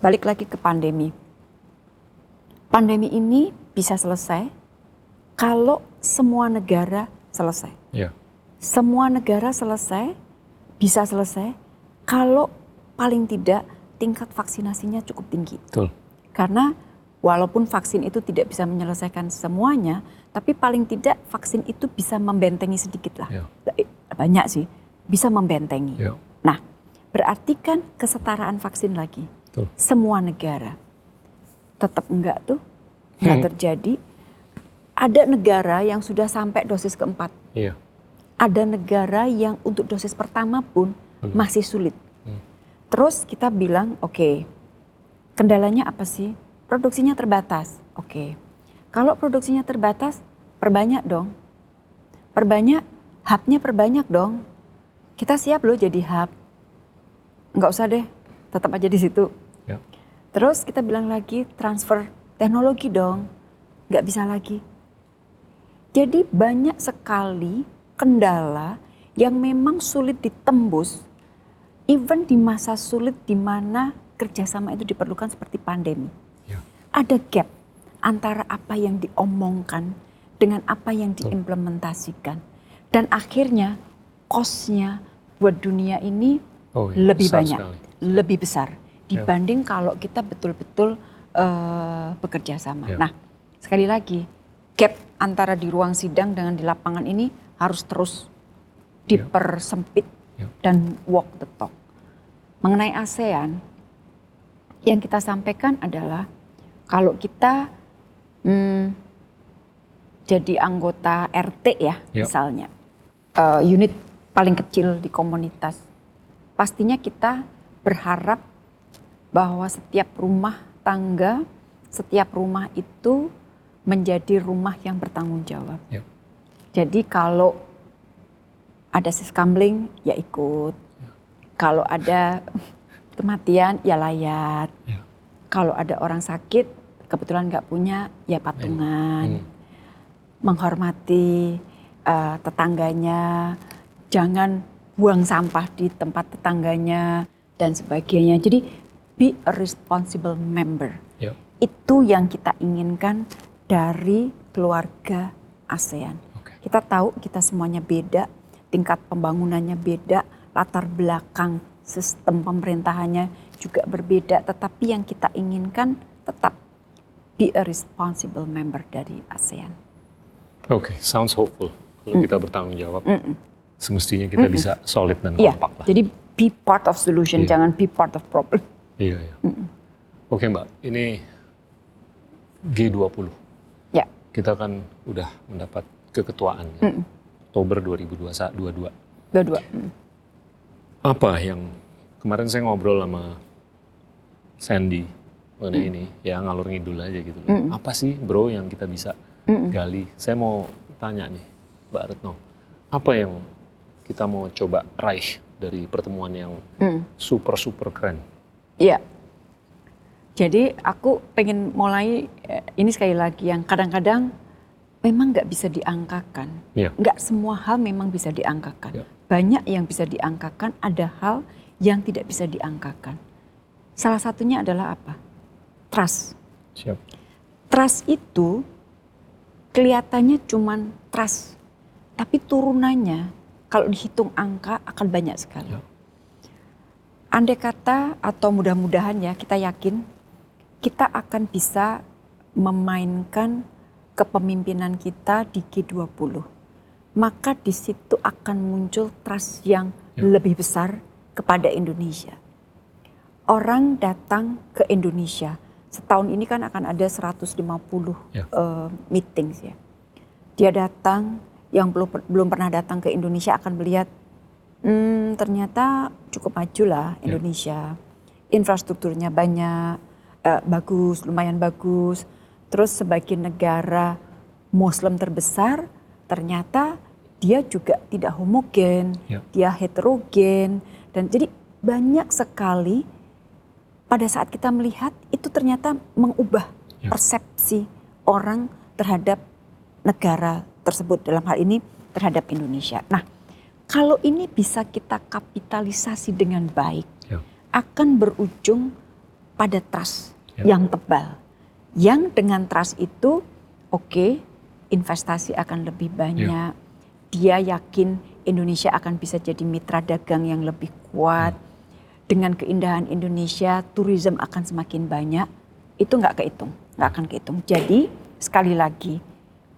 Balik lagi ke pandemi. Pandemi ini bisa selesai kalau semua negara selesai. Ya. Semua negara selesai, bisa selesai kalau paling tidak tingkat vaksinasinya cukup tinggi. Betul. Karena walaupun vaksin itu tidak bisa menyelesaikan semuanya, tapi paling tidak vaksin itu bisa membentengi sedikit lah. Ya. Banyak sih, bisa membentengi. Ya. Nah, berarti kan kesetaraan vaksin lagi. Betul. Semua negara. Tetap enggak tuh, enggak Hmm. terjadi. Ada negara yang sudah sampai dosis keempat. Iya. Ada negara yang untuk dosis pertama pun Belum. masih sulit. Hmm. Terus kita bilang, oke, okay, kendalanya apa sih? Produksinya terbatas. Oke. Okay. Kalau produksinya terbatas, perbanyak dong. Perbanyak, hubnya perbanyak dong. Kita siap loh jadi hub. Enggak usah deh, tetap aja di situ. Ya. Terus kita bilang lagi transfer teknologi dong. Enggak bisa lagi. Jadi banyak sekali kendala yang memang sulit ditembus even di masa sulit di mana kerjasama itu diperlukan seperti pandemi. Ya. Ada gap antara apa yang diomongkan dengan apa yang diimplementasikan. Dan akhirnya kosnya buat dunia ini oh, iya. lebih besar banyak, sekali. lebih besar dibanding ya. kalau kita betul-betul uh, bekerja sama. Ya. Nah, sekali lagi gap antara di ruang sidang dengan di lapangan ini harus terus ya. dipersempit Ya. dan walk the talk. Mengenai ASEAN, yang kita sampaikan adalah kalau kita hmm, jadi anggota RT ya, ya. misalnya, uh, unit paling kecil di komunitas, pastinya kita berharap bahwa setiap rumah tangga, setiap rumah itu menjadi rumah yang bertanggung jawab. Ya. Jadi kalau ada siskamling ya ikut. Kalau ada kematian ya layat. Ya. Kalau ada orang sakit kebetulan nggak punya ya patungan. Hmm. Menghormati uh, tetangganya, jangan buang sampah di tempat tetangganya dan sebagainya. Jadi be a responsible member. Ya. Itu yang kita inginkan dari keluarga ASEAN. Okay. Kita tahu kita semuanya beda, tingkat pembangunannya beda, latar belakang sistem pemerintahannya juga berbeda, tetapi yang kita inginkan tetap be a responsible member dari ASEAN. Oke, okay, sounds hopeful. Kalau mm. kita bertanggung jawab, mm -mm. semestinya kita mm -mm. bisa solid dan iya, kompak yeah, lah. Jadi be part of solution, yeah. jangan be part of problem. Iya, iya. Mm -mm. Oke okay, Mbak, ini G20. Ya. Yeah. Kita kan udah mendapat keketuaan. Mm -mm Oktober 2022. 22. Hmm. Apa yang kemarin saya ngobrol sama Sandy mengenai hmm. ini, ya ngalur ngidul aja gitu. Hmm. Apa sih bro yang kita bisa hmm. gali? Saya mau tanya nih, Mbak Retno, apa yang kita mau coba raih dari pertemuan yang hmm. super super keren? Iya. Jadi aku pengen mulai eh, ini sekali lagi yang kadang-kadang memang nggak bisa diangkakan. Ya. Nggak semua hal memang bisa diangkakan. Ya. Banyak yang bisa diangkakan, ada hal yang tidak bisa diangkakan. Salah satunya adalah apa? Trust. Siap. Trust itu kelihatannya cuman trust, tapi turunannya kalau dihitung angka akan banyak sekali. Ya. Andai kata atau mudah-mudahan ya kita yakin kita akan bisa memainkan kepemimpinan kita di G20, maka di situ akan muncul trust yang ya. lebih besar kepada Indonesia. Orang datang ke Indonesia. Setahun ini kan akan ada 150 ya. uh, meetings ya. Dia datang yang belum belum pernah datang ke Indonesia akan melihat hmm, ternyata cukup maju lah ya. Indonesia. Ya. Infrastrukturnya banyak, uh, bagus, lumayan bagus Terus sebagai negara Muslim terbesar, ternyata dia juga tidak homogen, ya. dia heterogen, dan jadi banyak sekali pada saat kita melihat itu ternyata mengubah ya. persepsi orang terhadap negara tersebut dalam hal ini terhadap Indonesia. Nah, kalau ini bisa kita kapitalisasi dengan baik, ya. akan berujung pada trust ya. yang tebal yang dengan trust itu oke okay, investasi akan lebih banyak. Yeah. Dia yakin Indonesia akan bisa jadi mitra dagang yang lebih kuat. Yeah. Dengan keindahan Indonesia, turisme akan semakin banyak. Itu nggak kehitung, nggak akan kehitung. Jadi sekali lagi,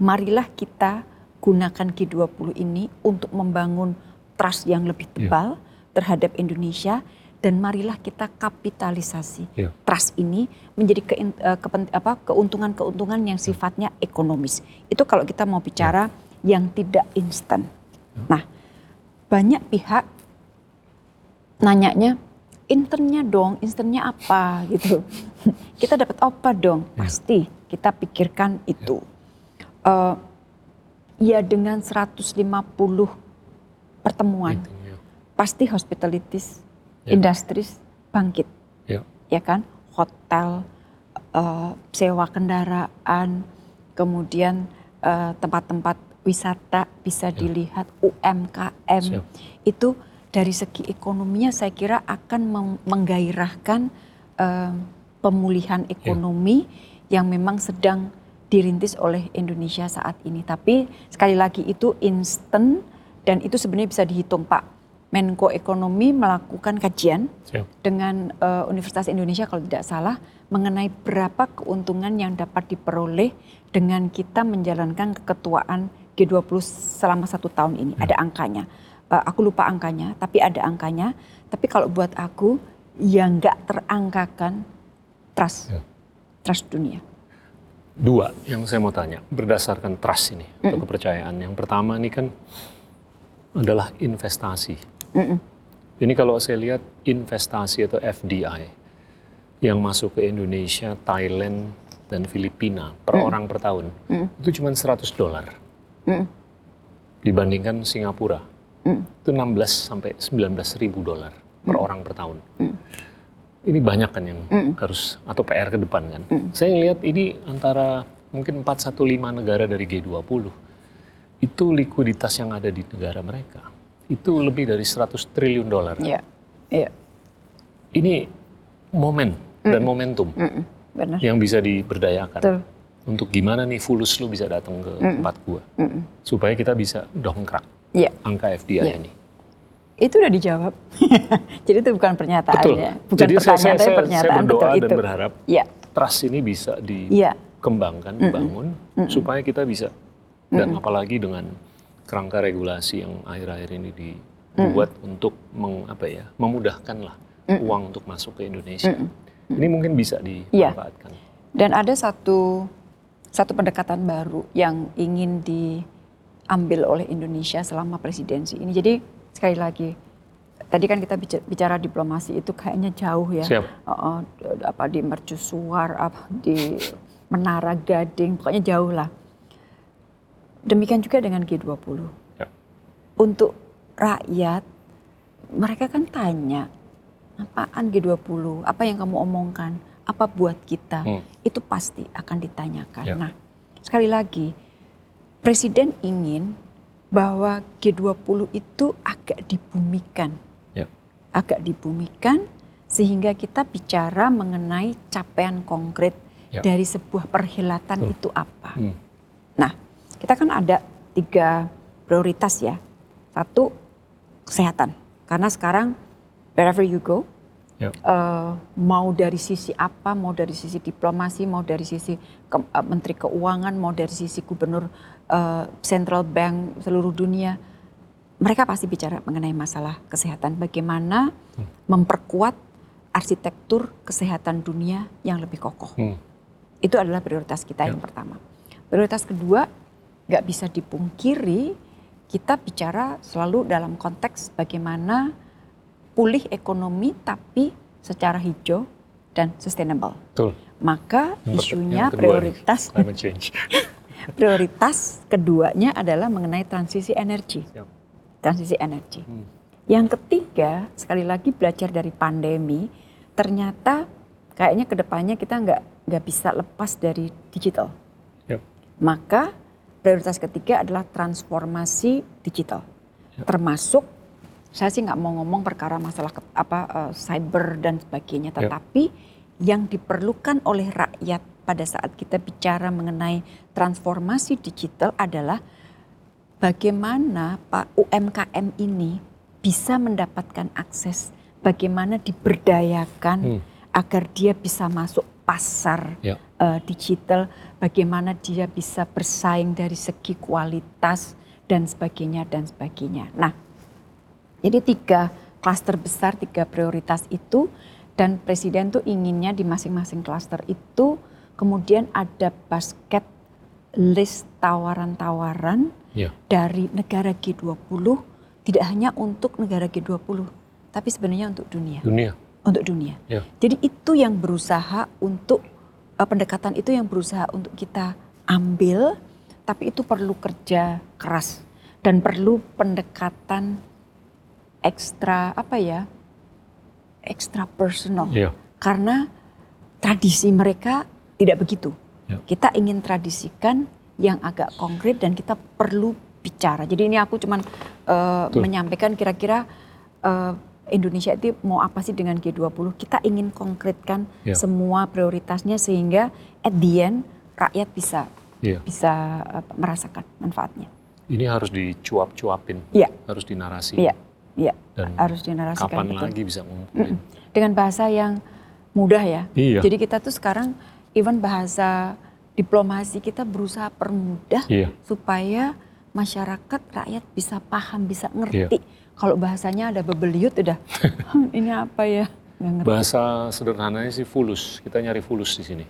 marilah kita gunakan G20 ini untuk membangun trust yang lebih tebal yeah. terhadap Indonesia dan marilah kita kapitalisasi yeah. trust ini menjadi ke, uh, apa, keuntungan-keuntungan yang sifatnya ekonomis. Itu kalau kita mau bicara yeah. yang tidak instan. Yeah. Nah, banyak pihak nanyanya internnya dong, internnya apa gitu. kita dapat apa dong? Ya. Pasti kita pikirkan itu. Eh, ya dengan 150 pertemuan, ya. pasti hospitalities, Ya. industries bangkit, Ya. ya kan? Hotel, eh, sewa kendaraan, kemudian eh, tempat-tempat wisata bisa dilihat, UMKM Siap. itu dari segi ekonominya saya kira akan meng- menggairahkan eh, pemulihan ekonomi yang memang sedang dirintis oleh Indonesia saat ini. Tapi sekali lagi itu instan dan itu sebenarnya bisa dihitung Pak. Menko Ekonomi melakukan kajian Siap. dengan eh, Universitas Indonesia kalau tidak salah mengenai berapa keuntungan yang dapat diperoleh dengan kita menjalankan keketuaan G20 selama satu tahun ini. Ada angkanya. Eh, aku lupa angkanya, tapi ada angkanya. Tapi kalau buat aku yang nggak terangkakan trust, Ya. trust dunia. Dua yang saya mau tanya berdasarkan trust ini atau kepercayaan. Yang pertama ini kan adalah investasi. Mm-mm. Ini kalau saya lihat investasi atau FDI yang masuk ke Indonesia, Thailand, dan Filipina per orang per tahun Mm. itu cuma 100 dolar Mm. dibandingkan Singapura Mm. itu 16 sampai 19 ribu dolar per orang per tahun. Mm. Ini banyak kan yang Mm. harus atau PR ke depan kan. Mm. Saya lihat ini antara mungkin 415 negara dari G20 itu likuiditas yang ada di negara mereka itu lebih dari 100 triliun dolar. Iya, iya, Ini momen dan momentum Mm-mm. benar. yang bisa diberdayakan Betul. untuk gimana nih fulus lu bisa datang ke tempat gua Mm-mm. supaya kita bisa dongkrak Iya. angka FDI Iya. ini. Itu udah dijawab. Jadi itu bukan pernyataan Betul. ya. Bukan Jadi saya, pertanyaan saya, tapi saya, pernyataan saya berdoa betul dan itu. berharap Iya, trust ini bisa iya. dikembangkan, dibangun supaya kita bisa dan apalagi dengan kerangka regulasi yang akhir-akhir ini dibuat untuk meng, apa ya, memudahkan lah uang untuk masuk ke Indonesia. Ini mungkin bisa Iya. dimanfaatkan. Dan ada satu satu pendekatan baru yang ingin diambil oleh Indonesia selama presidensi ini. Jadi sekali lagi, tadi kan kita bicara, bicara diplomasi itu kayaknya jauh ya. Siap. Uh, uh, apa di mercusuar, apa di menara gading, pokoknya jauh lah. Demikian juga dengan G20. Ya. Untuk rakyat, mereka kan tanya, apaan G20, apa yang kamu omongkan, apa buat kita, Hmm. itu pasti akan ditanyakan. Ya. Nah, sekali lagi, Presiden ingin bahwa G20 itu agak dibumikan, Ya. agak dibumikan sehingga kita bicara mengenai capaian konkret Ya. dari sebuah perhelatan Betul. itu apa. Hmm. Nah, kita kan ada tiga prioritas ya. Satu, kesehatan. Karena sekarang wherever you go, Ya. eh, mau dari sisi apa, mau dari sisi diplomasi, mau dari sisi ke- eh, Menteri Keuangan, mau dari sisi Gubernur eh, Central Bank seluruh dunia, mereka pasti bicara mengenai masalah kesehatan. Bagaimana memperkuat arsitektur kesehatan dunia yang lebih kokoh. Hmm. Itu adalah prioritas kita yang Ya. pertama. Prioritas kedua, nggak bisa dipungkiri, kita bicara selalu dalam konteks bagaimana pulih ekonomi tapi secara hijau dan sustainable. Betul. Maka Yang isunya yang kedua prioritas prioritas keduanya adalah mengenai transisi energi. Transisi energi. Hmm. Yang ketiga, sekali lagi belajar dari pandemi, ternyata kayaknya ke depannya kita nggak nggak bisa lepas dari digital. Yap. Maka prioritas ketiga adalah transformasi digital, Yap. termasuk saya sih nggak mau ngomong perkara masalah ke- apa eh, cyber dan sebagainya, Yap. tetapi yang diperlukan oleh rakyat pada saat kita bicara mengenai transformasi digital adalah bagaimana Pak UMKM ini bisa mendapatkan akses, bagaimana diberdayakan Hmm. agar dia bisa masuk pasar Ya. Eh, digital, bagaimana dia bisa bersaing dari segi kualitas dan sebagainya dan sebagainya. Nah, jadi tiga klaster besar, tiga prioritas itu dan presiden tuh inginnya di masing-masing klaster itu kemudian ada basket list tawaran-tawaran Ya. dari negara G20 tidak hanya untuk negara G20 tapi sebenarnya untuk dunia Dunia. untuk dunia. Ya. Jadi itu yang berusaha untuk uh, pendekatan itu yang berusaha untuk kita ambil, tapi itu perlu kerja keras dan perlu pendekatan ekstra apa ya, ekstra personal. Iya. Karena tradisi mereka tidak begitu. Ya. Kita ingin tradisikan yang agak konkret dan kita perlu bicara. Jadi ini aku cuman uh, Betul. menyampaikan kira-kira uh, Indonesia itu mau apa sih dengan G20? Kita ingin konkretkan Ya. semua prioritasnya sehingga at the end rakyat bisa Iya. bisa merasakan manfaatnya. Ini harus dicuap-cuapin, Iya. harus dinarasi. Iya, iya Dan harus dinarasikan kapan betul. lagi bisa ngumpulin? Dengan bahasa yang mudah ya. Iya. Jadi kita tuh sekarang even bahasa diplomasi kita berusaha permudah Iya. supaya masyarakat rakyat bisa paham, bisa Iya. Kalau bahasanya ada bebeliut udah "Hmm, ini apa ya? Bahasa sederhananya sih fulus. Kita nyari fulus di sini.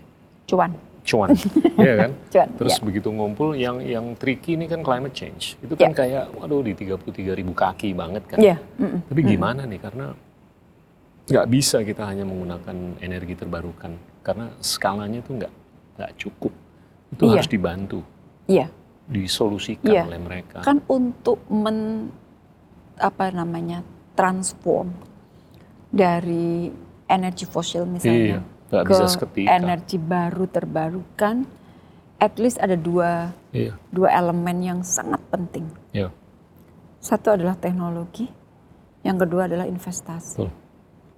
Cuan, Cuan, iya kan? cuan. Terus ya. begitu ngumpul, yang yang tricky ini kan climate change. Itu kan kayak, waduh di 33 ribu kaki banget kan. Iya, mm-mm. Tapi gimana nih? Karena nggak bisa kita hanya menggunakan energi terbarukan. Karena skalanya tuh nggak nggak cukup. Itu Iya. harus dibantu, Iya. disolusikan Iya. oleh mereka. Kan untuk men apa namanya transform dari energi fosil iya, misalnya nggak ke bisa energi baru terbarukan, at least ada dua Iya, dua elemen yang sangat penting. iya, Satu adalah teknologi, yang kedua adalah investasi. betul.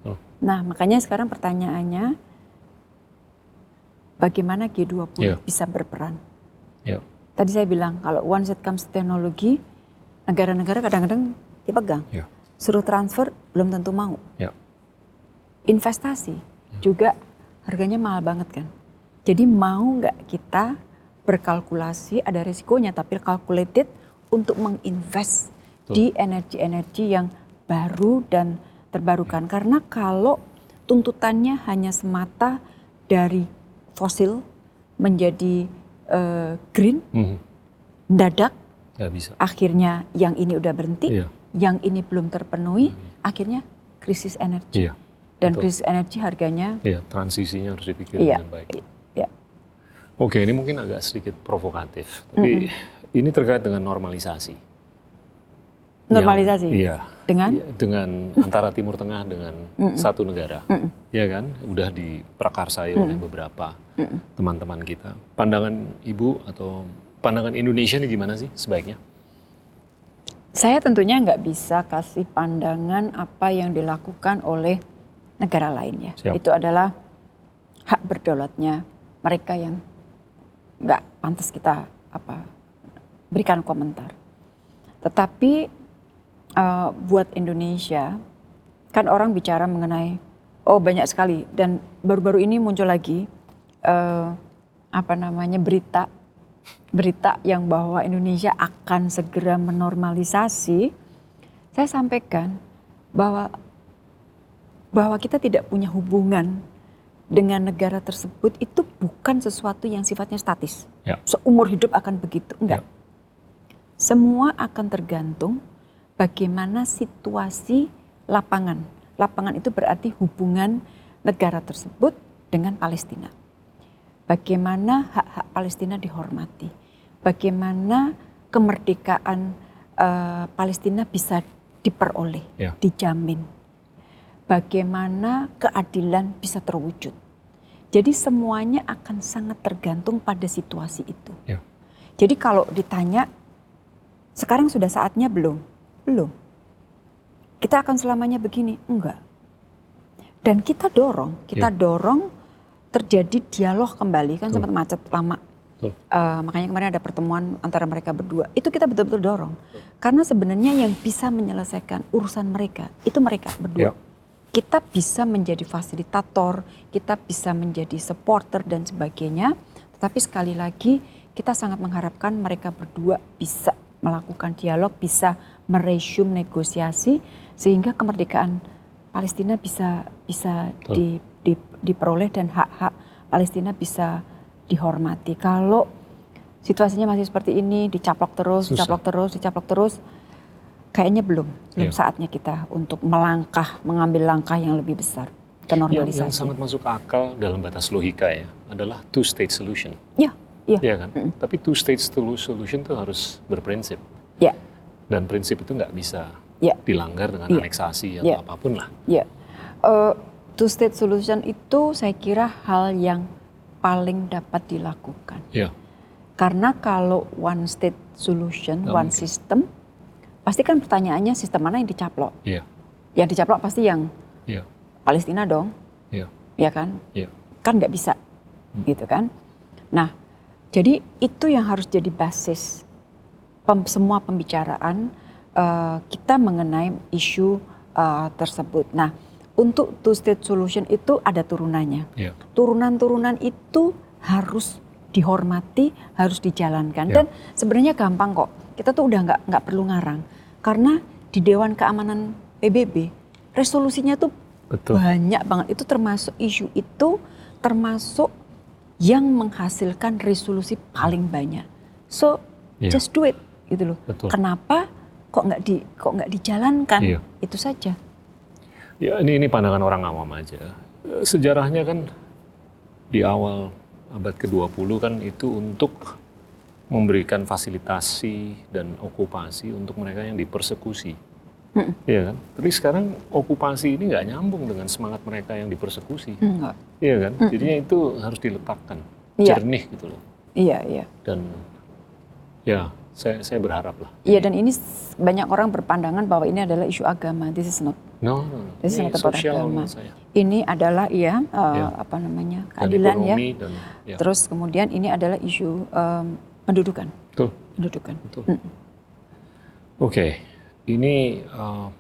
betul. Nah, makanya sekarang pertanyaannya, bagaimana G20 Iya. bisa berperan? Iya. Tadi saya bilang, kalau once it comes to teknologi, negara-negara kadang-kadang dipegang. Iya. Suruh transfer, belum tentu mau. Iya. Investasi juga harganya mahal banget kan. Jadi mau nggak kita berkalkulasi, ada risikonya, tapi calculated untuk menginvest Betul. di energi-energi yang baru dan terbarukan. Karena kalau tuntutannya hanya semata dari fosil menjadi eh, green, Mhm, mendadak, nggak bisa. akhirnya yang ini udah berhenti, Iya, yang ini belum terpenuhi, akhirnya krisis energi. iya, Dan betul. krisis energi harganya iya. Transisinya harus dipikirkan Iya. dengan baik. Iya. Oke, ini mungkin agak sedikit provokatif, tapi ini terkait dengan normalisasi. normalisasi Yang- iya. dengan Iya, dengan antara Timur Tengah dengan satu negara, Mm-mm. ya kan? Udah diprakarsai oleh beberapa teman-teman kita. Pandangan Ibu atau pandangan Indonesia ini gimana sih sebaiknya? Saya tentunya nggak bisa kasih pandangan apa yang dilakukan oleh negara lainnya. Siap. Itu adalah hak berdaulatnya mereka yang nggak pantas kita apa berikan komentar. Tetapi eh, buat Indonesia kan orang bicara mengenai oh banyak sekali dan baru-baru ini muncul lagi eh, apa namanya berita berita yang bahwa Indonesia akan segera menormalisasi, saya sampaikan bahwa bahwa kita tidak punya hubungan dengan negara tersebut itu bukan sesuatu yang sifatnya statis. Ya. Seumur hidup akan begitu, enggak. Semua akan tergantung bagaimana situasi lapangan. Lapangan itu berarti hubungan negara tersebut dengan Palestina bagaimana hak-hak Palestina dihormati, bagaimana kemerdekaan eh, Palestina bisa diperoleh, Ya. dijamin, bagaimana keadilan bisa terwujud. Jadi semuanya akan sangat tergantung pada situasi itu. Ya. Jadi kalau ditanya, sekarang sudah saatnya belum? Belum. Kita akan selamanya begini? Enggak. Dan kita dorong, kita Ya. dorong terjadi dialog kembali kan sempat macet lama. Eh, makanya kemarin ada pertemuan antara mereka berdua. Itu kita betul-betul dorong. Karena sebenarnya yang bisa menyelesaikan urusan mereka itu mereka berdua. Ya. Kita bisa menjadi fasilitator, kita bisa menjadi supporter dan sebagainya. Tetapi sekali lagi kita sangat mengharapkan mereka berdua bisa melakukan dialog, bisa meresume negosiasi sehingga kemerdekaan Palestina bisa bisa Betul. Di, di- diperoleh dan hak-hak Palestina bisa dihormati. Kalau situasinya masih seperti ini, dicaplok terus, Susah. dicaplok terus, dicaplok terus, kayaknya belum, belum Iya. saatnya kita untuk melangkah, mengambil langkah yang lebih besar. Yang, normalisasi. yang sangat masuk akal dalam batas logika ya adalah two state solution. Iya, iya. Iya kan? Mm-mm. Tapi two state solution itu harus berprinsip. Ya. Dan prinsip itu nggak bisa Ya. dilanggar dengan Iya. aneksasi atau Iya. apa pun lah. Ya, Eh, two state solution itu saya kira hal yang paling dapat dilakukan. Iya. Karena kalau one state solution, Nggak one mungkin. system, pasti kan pertanyaannya sistem mana yang dicaplok? Iya. Yang dicaplok pasti yang Iya. Palestina dong, Iya. ya kan? Iya. Kan nggak bisa, Hmm. gitu kan? Nah, jadi itu yang harus jadi basis pem- semua pembicaraan eh, kita mengenai isu eh, tersebut. Nah, untuk two state solution itu ada turunannya. Iya. Turunan-turunan itu harus dihormati, harus dijalankan. Ya. Dan sebenarnya gampang kok. Kita tuh udah nggak nggak perlu ngarang. Karena di Dewan Keamanan PBB resolusinya tuh Betul. banyak banget. Itu termasuk isu itu termasuk yang menghasilkan resolusi paling banyak. So Iya. just do it gitu loh. Betul. Kenapa kok nggak di kok nggak dijalankan? Iya. Itu saja. Ya ini ini pandangan orang awam aja. Sejarahnya kan di awal abad ke-20 kan itu untuk memberikan fasilitasi dan okupasi untuk mereka yang dipersekusi. Mm-mm. Iya kan? Tapi sekarang okupasi ini nggak nyambung dengan semangat mereka yang dipersekusi. Enggak. Iya kan? Mm-mm. Jadinya itu harus diletakkan Iya. jernih gitu loh. Iya, iya. Dan ya saya saya berharap lah. Iya dan ini banyak orang berpandangan bahwa ini adalah isu agama. This is not. No, no, no. This is Ini not about agama. Ini adalah iya uh, Ya. apa namanya Dan keadilan ya. dan ya. Terus kemudian ini adalah isu um, pendudukan. Betul. Pendudukan. Betul. Mm. Oke, ini uh,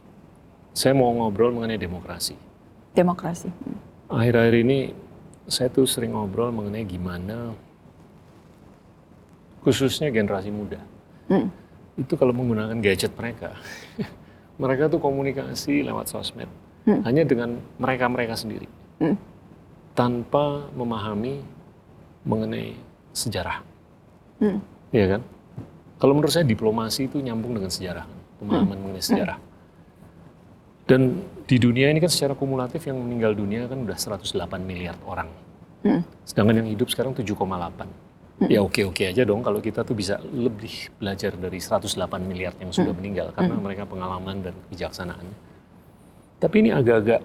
saya mau ngobrol mengenai demokrasi. Demokrasi. Mm. Akhir-akhir ini saya tuh sering ngobrol mengenai gimana khususnya generasi muda Mm. itu kalau menggunakan gadget mereka, mereka tuh komunikasi lewat sosmed Hmm. hanya dengan mereka-mereka sendiri Mm. tanpa memahami mengenai sejarah, Mm. Iya kan? Kalau menurut saya diplomasi itu nyambung dengan sejarah, pemahaman mengenai sejarah. Dan di dunia ini kan secara kumulatif yang meninggal dunia kan udah 108 miliar orang. Mm. Sedangkan yang hidup sekarang 7,8. Ya oke-oke aja dong kalau kita tuh bisa lebih belajar dari 108 miliar yang sudah meninggal karena mereka pengalaman dan kebijaksanaannya. Tapi ini agak-agak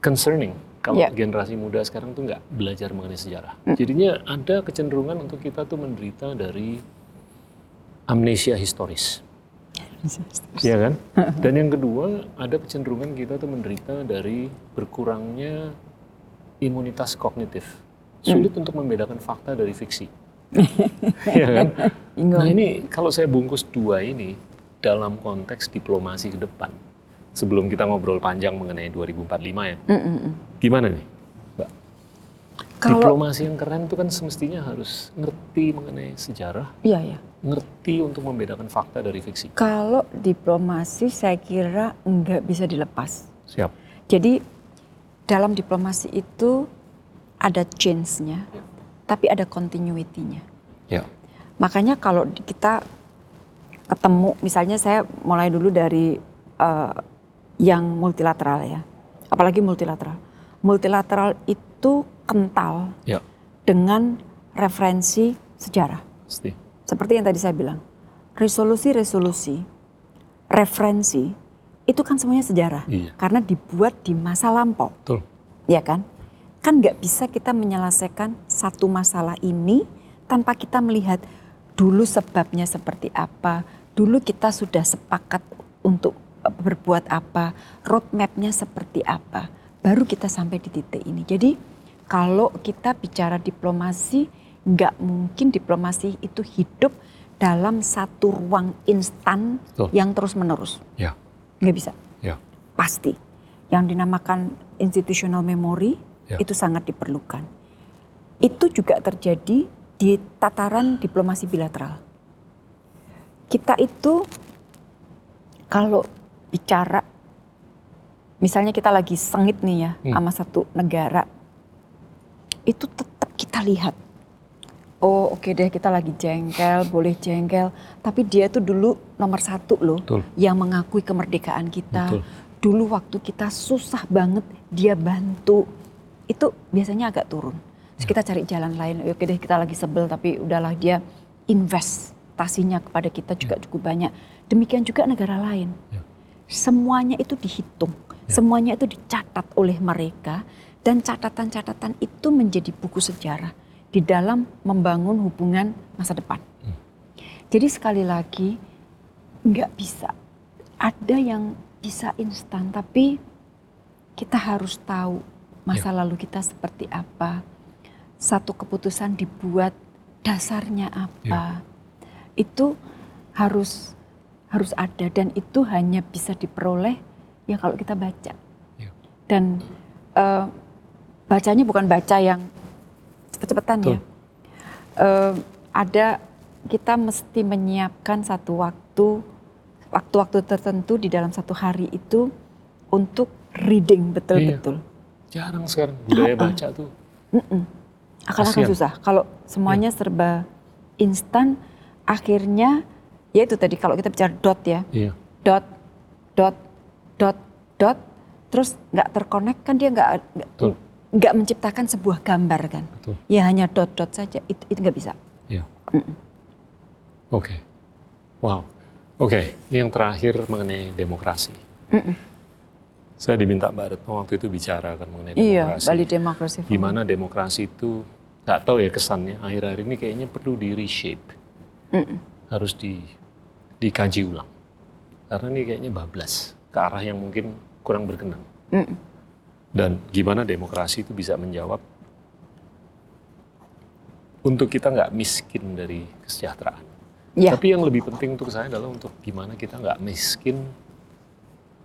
concerning kalau Ya. generasi muda sekarang tuh nggak belajar mengenai sejarah. Jadinya ada kecenderungan untuk kita tuh menderita dari amnesia historis. Iya kan? Dan yang kedua, ada kecenderungan kita tuh menderita dari berkurangnya imunitas kognitif. Sulit untuk membedakan fakta dari fiksi. Iya kan? Bingung. Nah ini kalau saya bungkus dua ini dalam konteks diplomasi ke depan. Sebelum kita ngobrol panjang mengenai 2045 ya. Mm, mm, mm. Gimana nih? Mbak? Kalau Diplomasi yang keren itu kan semestinya harus ngerti mengenai sejarah, iya ya. ngerti untuk membedakan fakta dari fiksi. Kalau diplomasi saya kira nggak bisa dilepas. Siap. Jadi dalam diplomasi itu ada change-nya, Ya. Tapi ada continuity-nya. Ya. Makanya kalau kita ketemu, misalnya saya mulai dulu dari eh, yang multilateral ya, apalagi multilateral. Multilateral itu kental Ya. dengan referensi sejarah. Pasti. Seperti yang tadi saya bilang, resolusi-resolusi, referensi, itu kan semuanya sejarah. Iya. Karena dibuat di masa lampau, Betul. ya kan? Kan nggak bisa kita menyelesaikan satu masalah ini tanpa kita melihat dulu sebabnya seperti apa, dulu kita sudah sepakat untuk berbuat apa, roadmapnya seperti apa, baru kita sampai di titik ini. Jadi kalau kita bicara diplomasi, nggak mungkin diplomasi itu hidup dalam satu ruang instan Betul. yang terus menerus, Ya. nggak bisa Ya. pasti. Yang dinamakan institutional memory Ya. itu sangat diperlukan. Itu juga terjadi di tataran diplomasi bilateral. Kita itu kalau bicara, misalnya kita lagi sengit nih ya Hmm. sama satu negara, itu tetap kita lihat. Oh oke deh kita lagi jengkel, boleh jengkel. Tapi dia tuh dulu nomor satu loh Betul. yang mengakui kemerdekaan kita. Betul. dulu waktu kita susah banget dia bantu itu biasanya agak turun. Terus kita cari jalan lain. Oke deh kita lagi sebel tapi udahlah dia investasinya kepada kita juga cukup banyak. Demikian juga negara lain. Ya. Semuanya itu dihitung, Ya. semuanya itu dicatat oleh mereka dan catatan-catatan itu menjadi buku sejarah di dalam membangun hubungan masa depan. Hmm. Jadi sekali lagi nggak bisa. Ada yang bisa instan, tapi kita harus tahu masa lalu kita seperti apa. Satu keputusan dibuat dasarnya apa. Itu harus harus ada dan itu hanya bisa diperoleh ya kalau kita baca. Ya. Dan eh, bacanya bukan baca yang cepet-cepetan ya. Eh, ada kita mesti menyiapkan satu waktu waktu-waktu tertentu di dalam satu hari itu untuk reading betul-betul. Jarang sekarang budaya baca tuh. Akan-akan susah. Kalau semuanya serba instan, akhirnya ya itu tadi kalau kita bicara dot ya, Iya. dot, dot, dot, dot, terus nggak terkonek kan dia nggak nggak- menciptakan sebuah gambar kan. Betul. Ya hanya dot, dot saja itu itu nggak bisa. Iya. Mm-mm. Oke. Wow. Oke, ini yang terakhir mengenai demokrasi. Mm-mm. Saya diminta Mbak Retno waktu itu bicara kan mengenai Iya, demokrasi. Bali Democracy Forum. Gimana demokrasi itu nggak tahu ya kesannya akhir-akhir ini kayaknya perlu di reshape, Mm-mm. harus di dikaji ulang. Karena ini kayaknya bablas ke arah yang mungkin kurang berkenan. Mm-mm. Dan gimana demokrasi itu bisa menjawab untuk kita nggak miskin dari kesejahteraan. Ya, Tapi yang lebih penting untuk saya adalah untuk gimana kita nggak miskin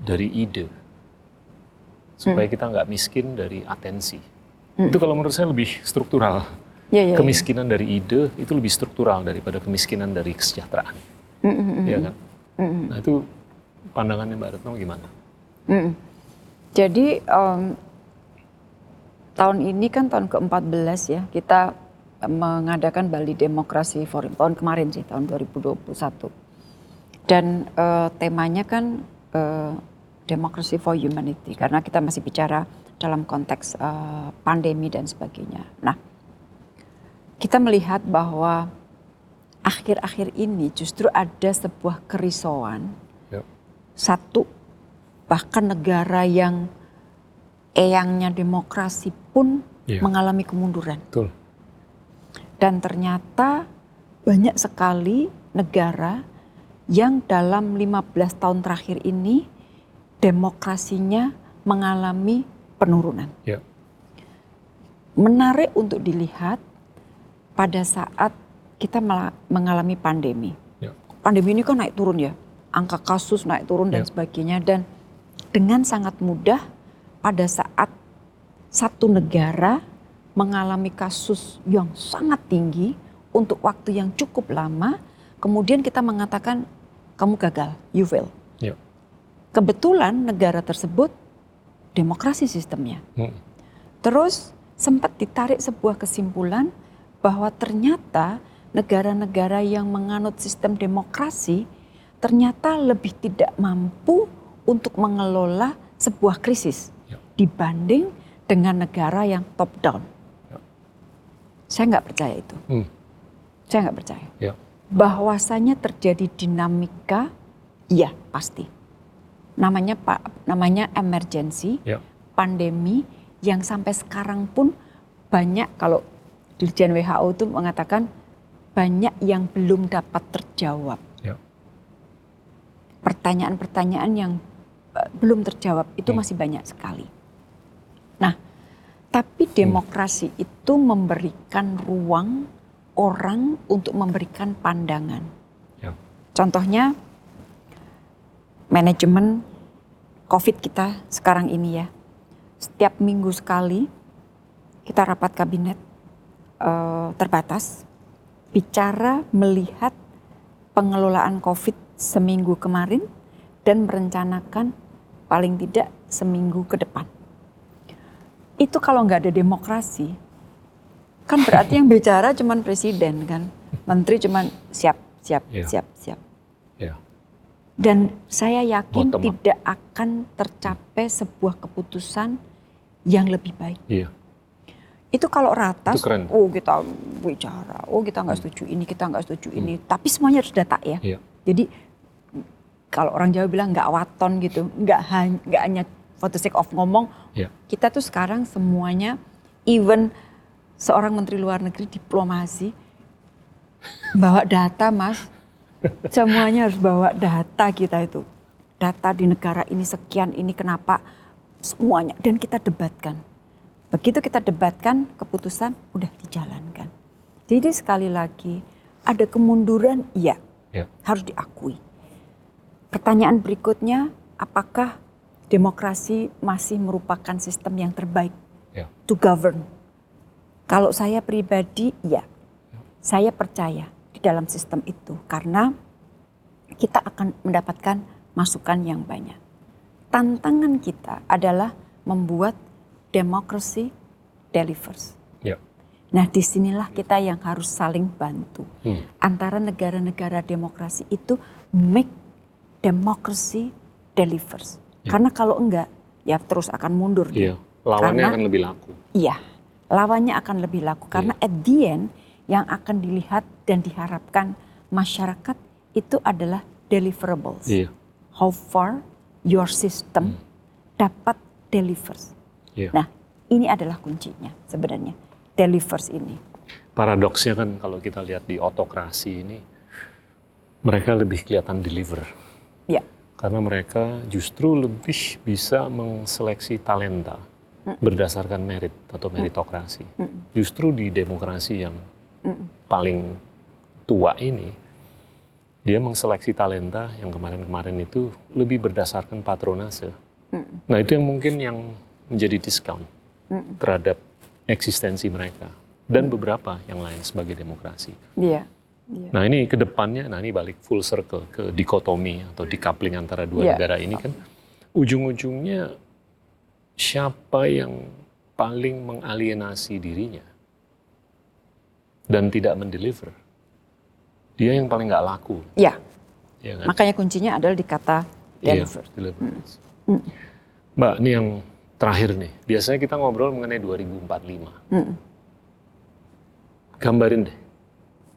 dari ide, supaya kita nggak miskin dari atensi. Hmm. Itu kalau menurut saya lebih struktural. ya, ya, ya. Kemiskinan dari ide itu lebih struktural daripada kemiskinan dari kesejahteraan, Mm-mm. ya kan? Mm-mm. Nah itu pandangannya Mbak Retno gimana? Mm. Jadi em, tahun ini kan tahun ke-14 ya kita mengadakan Bali Demokrasi Forum tahun kemarin sih tahun 2021 dan eh, temanya kan eh, Democracy for Humanity karena kita masih bicara dalam konteks eh, pandemi dan sebagainya. Nah kita melihat bahwa akhir-akhir ini justru ada sebuah kerisauan Ya. satu bahkan negara yang eyangnya demokrasi pun Iya. mengalami kemunduran Betul. dan ternyata banyak sekali negara yang dalam 15 tahun terakhir ini demokrasinya mengalami penurunan. Ya. Menarik untuk dilihat pada saat kita mengalami pandemi. Ya. Pandemi ini kan naik turun ya, angka kasus naik turun dan Ya. sebagainya dan dengan sangat mudah pada saat satu negara mengalami kasus yang sangat tinggi untuk waktu yang cukup lama, kemudian kita mengatakan kamu gagal, you fail. Kebetulan negara tersebut demokrasi sistemnya. Mm. Terus sempat ditarik sebuah kesimpulan bahwa ternyata negara-negara yang menganut sistem demokrasi ternyata lebih tidak mampu untuk mengelola sebuah krisis Ya. dibanding dengan negara yang top down. Ya. Saya nggak percaya itu. Hmm. Saya nggak percaya. Ya. Bahwasanya terjadi dinamika, iya pasti. Namanya pak, namanya emergency, Ya. pandemi yang sampai sekarang pun banyak kalau Dirjen WHO itu mengatakan banyak yang belum dapat terjawab. Ya. Pertanyaan-pertanyaan yang eh, belum terjawab itu Hmm. masih banyak sekali. Nah, tapi demokrasi itu memberikan ruang orang untuk memberikan pandangan. Ya. Contohnya manajemen COVID kita sekarang ini ya. Setiap minggu sekali kita rapat kabinet eh, terbatas bicara melihat pengelolaan COVID seminggu kemarin dan merencanakan paling tidak seminggu ke depan. Itu kalau nggak ada demokrasi, kan berarti yang bicara cuman presiden kan, menteri cuman siap, siap, Iya. siap, siap. Dan saya yakin Bottom up. tidak akan tercapai sebuah keputusan yang lebih baik. Iya. Itu kalau rata, Itu keren. oh kita bicara, oh kita nggak setuju ini, kita nggak setuju ini. Tapi semuanya harus data ya. Iya. Jadi kalau orang Jawa bilang nggak waton gitu, nggak hanya nggak hanya for the sake of ngomong. Iya. Kita tuh sekarang semuanya, even seorang menteri luar negeri diplomasi bawa data, mas. Semuanya harus bawa data kita itu. Data di negara ini sekian, ini kenapa, semuanya. Dan kita debatkan. Begitu kita debatkan, keputusan udah dijalankan. Jadi sekali lagi, ada kemunduran, iya, Iya. harus diakui. Pertanyaan berikutnya, apakah demokrasi masih merupakan sistem yang terbaik Iya. to govern? Kalau saya pribadi, ya, saya percaya di dalam sistem itu karena kita akan mendapatkan masukan yang banyak. Tantangan kita adalah membuat demokrasi delivers. Iya. Nah, di sinilah kita yang harus saling bantu Hmm. antara negara-negara demokrasi itu make democracy delivers. Ya. Karena kalau enggak, ya terus akan mundur. Iya. Lawannya Karena- akan lebih laku. Iya, lawannya akan lebih laku. Karena Iya. at the end yang akan dilihat dan diharapkan masyarakat itu adalah deliverables. Iya. How far your system Hmm. dapat delivers. Iya. Nah, ini adalah kuncinya sebenarnya. Delivers ini. Paradoksnya kan kalau kita lihat di otokrasi ini, mereka lebih kelihatan deliver. Ya, Karena mereka justru lebih bisa mengseleksi talenta berdasarkan merit atau meritokrasi. Justru di demokrasi yang paling tua ini, dia mengseleksi talenta yang kemarin-kemarin itu lebih berdasarkan patronase. Nah itu yang mungkin yang menjadi discount terhadap eksistensi mereka dan beberapa yang lain sebagai demokrasi. iya. iya. Nah ini ke depannya, nah ini balik full circle ke dikotomi atau decoupling antara dua Iya. negara ini kan ujung-ujungnya siapa yang paling mengalienasi dirinya dan tidak mendeliver, dia yang paling nggak laku, Ya, ya kan? makanya kuncinya adalah di kata Iya, deliver. deliverance. Mbak, ini yang terakhir nih. Biasanya kita ngobrol mengenai 2045. Mm. Gambarin deh,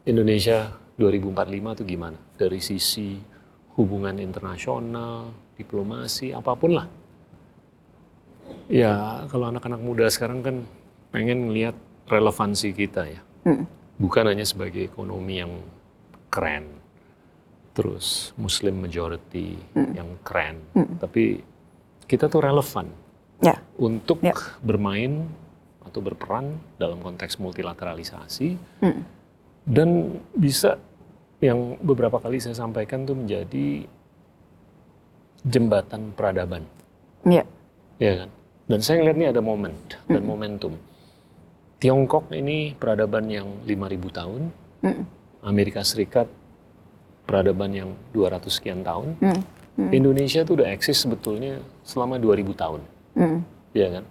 Indonesia 2045 itu gimana? Dari sisi hubungan internasional, diplomasi, apa pun lah. Ya, kalau anak-anak muda sekarang kan pengen ngelihat relevansi kita ya. Mm. Bukan hanya sebagai ekonomi yang keren, terus Muslim majority yang keren, tapi kita tuh relevan Ya, untuk Ya. bermain atau berperan dalam konteks multilateralisasi Mm. dan bisa yang beberapa kali saya sampaikan tuh menjadi jembatan peradaban, ya, ya kan? Dan saya ngeliat ini ada momen dan momentum. Tiongkok ini peradaban yang 5.000 tahun, Mm. Amerika Serikat peradaban yang 200 sekian tahun, Mm. Indonesia tuh udah eksis sebetulnya selama 2000 tahun, Mm. ya kan?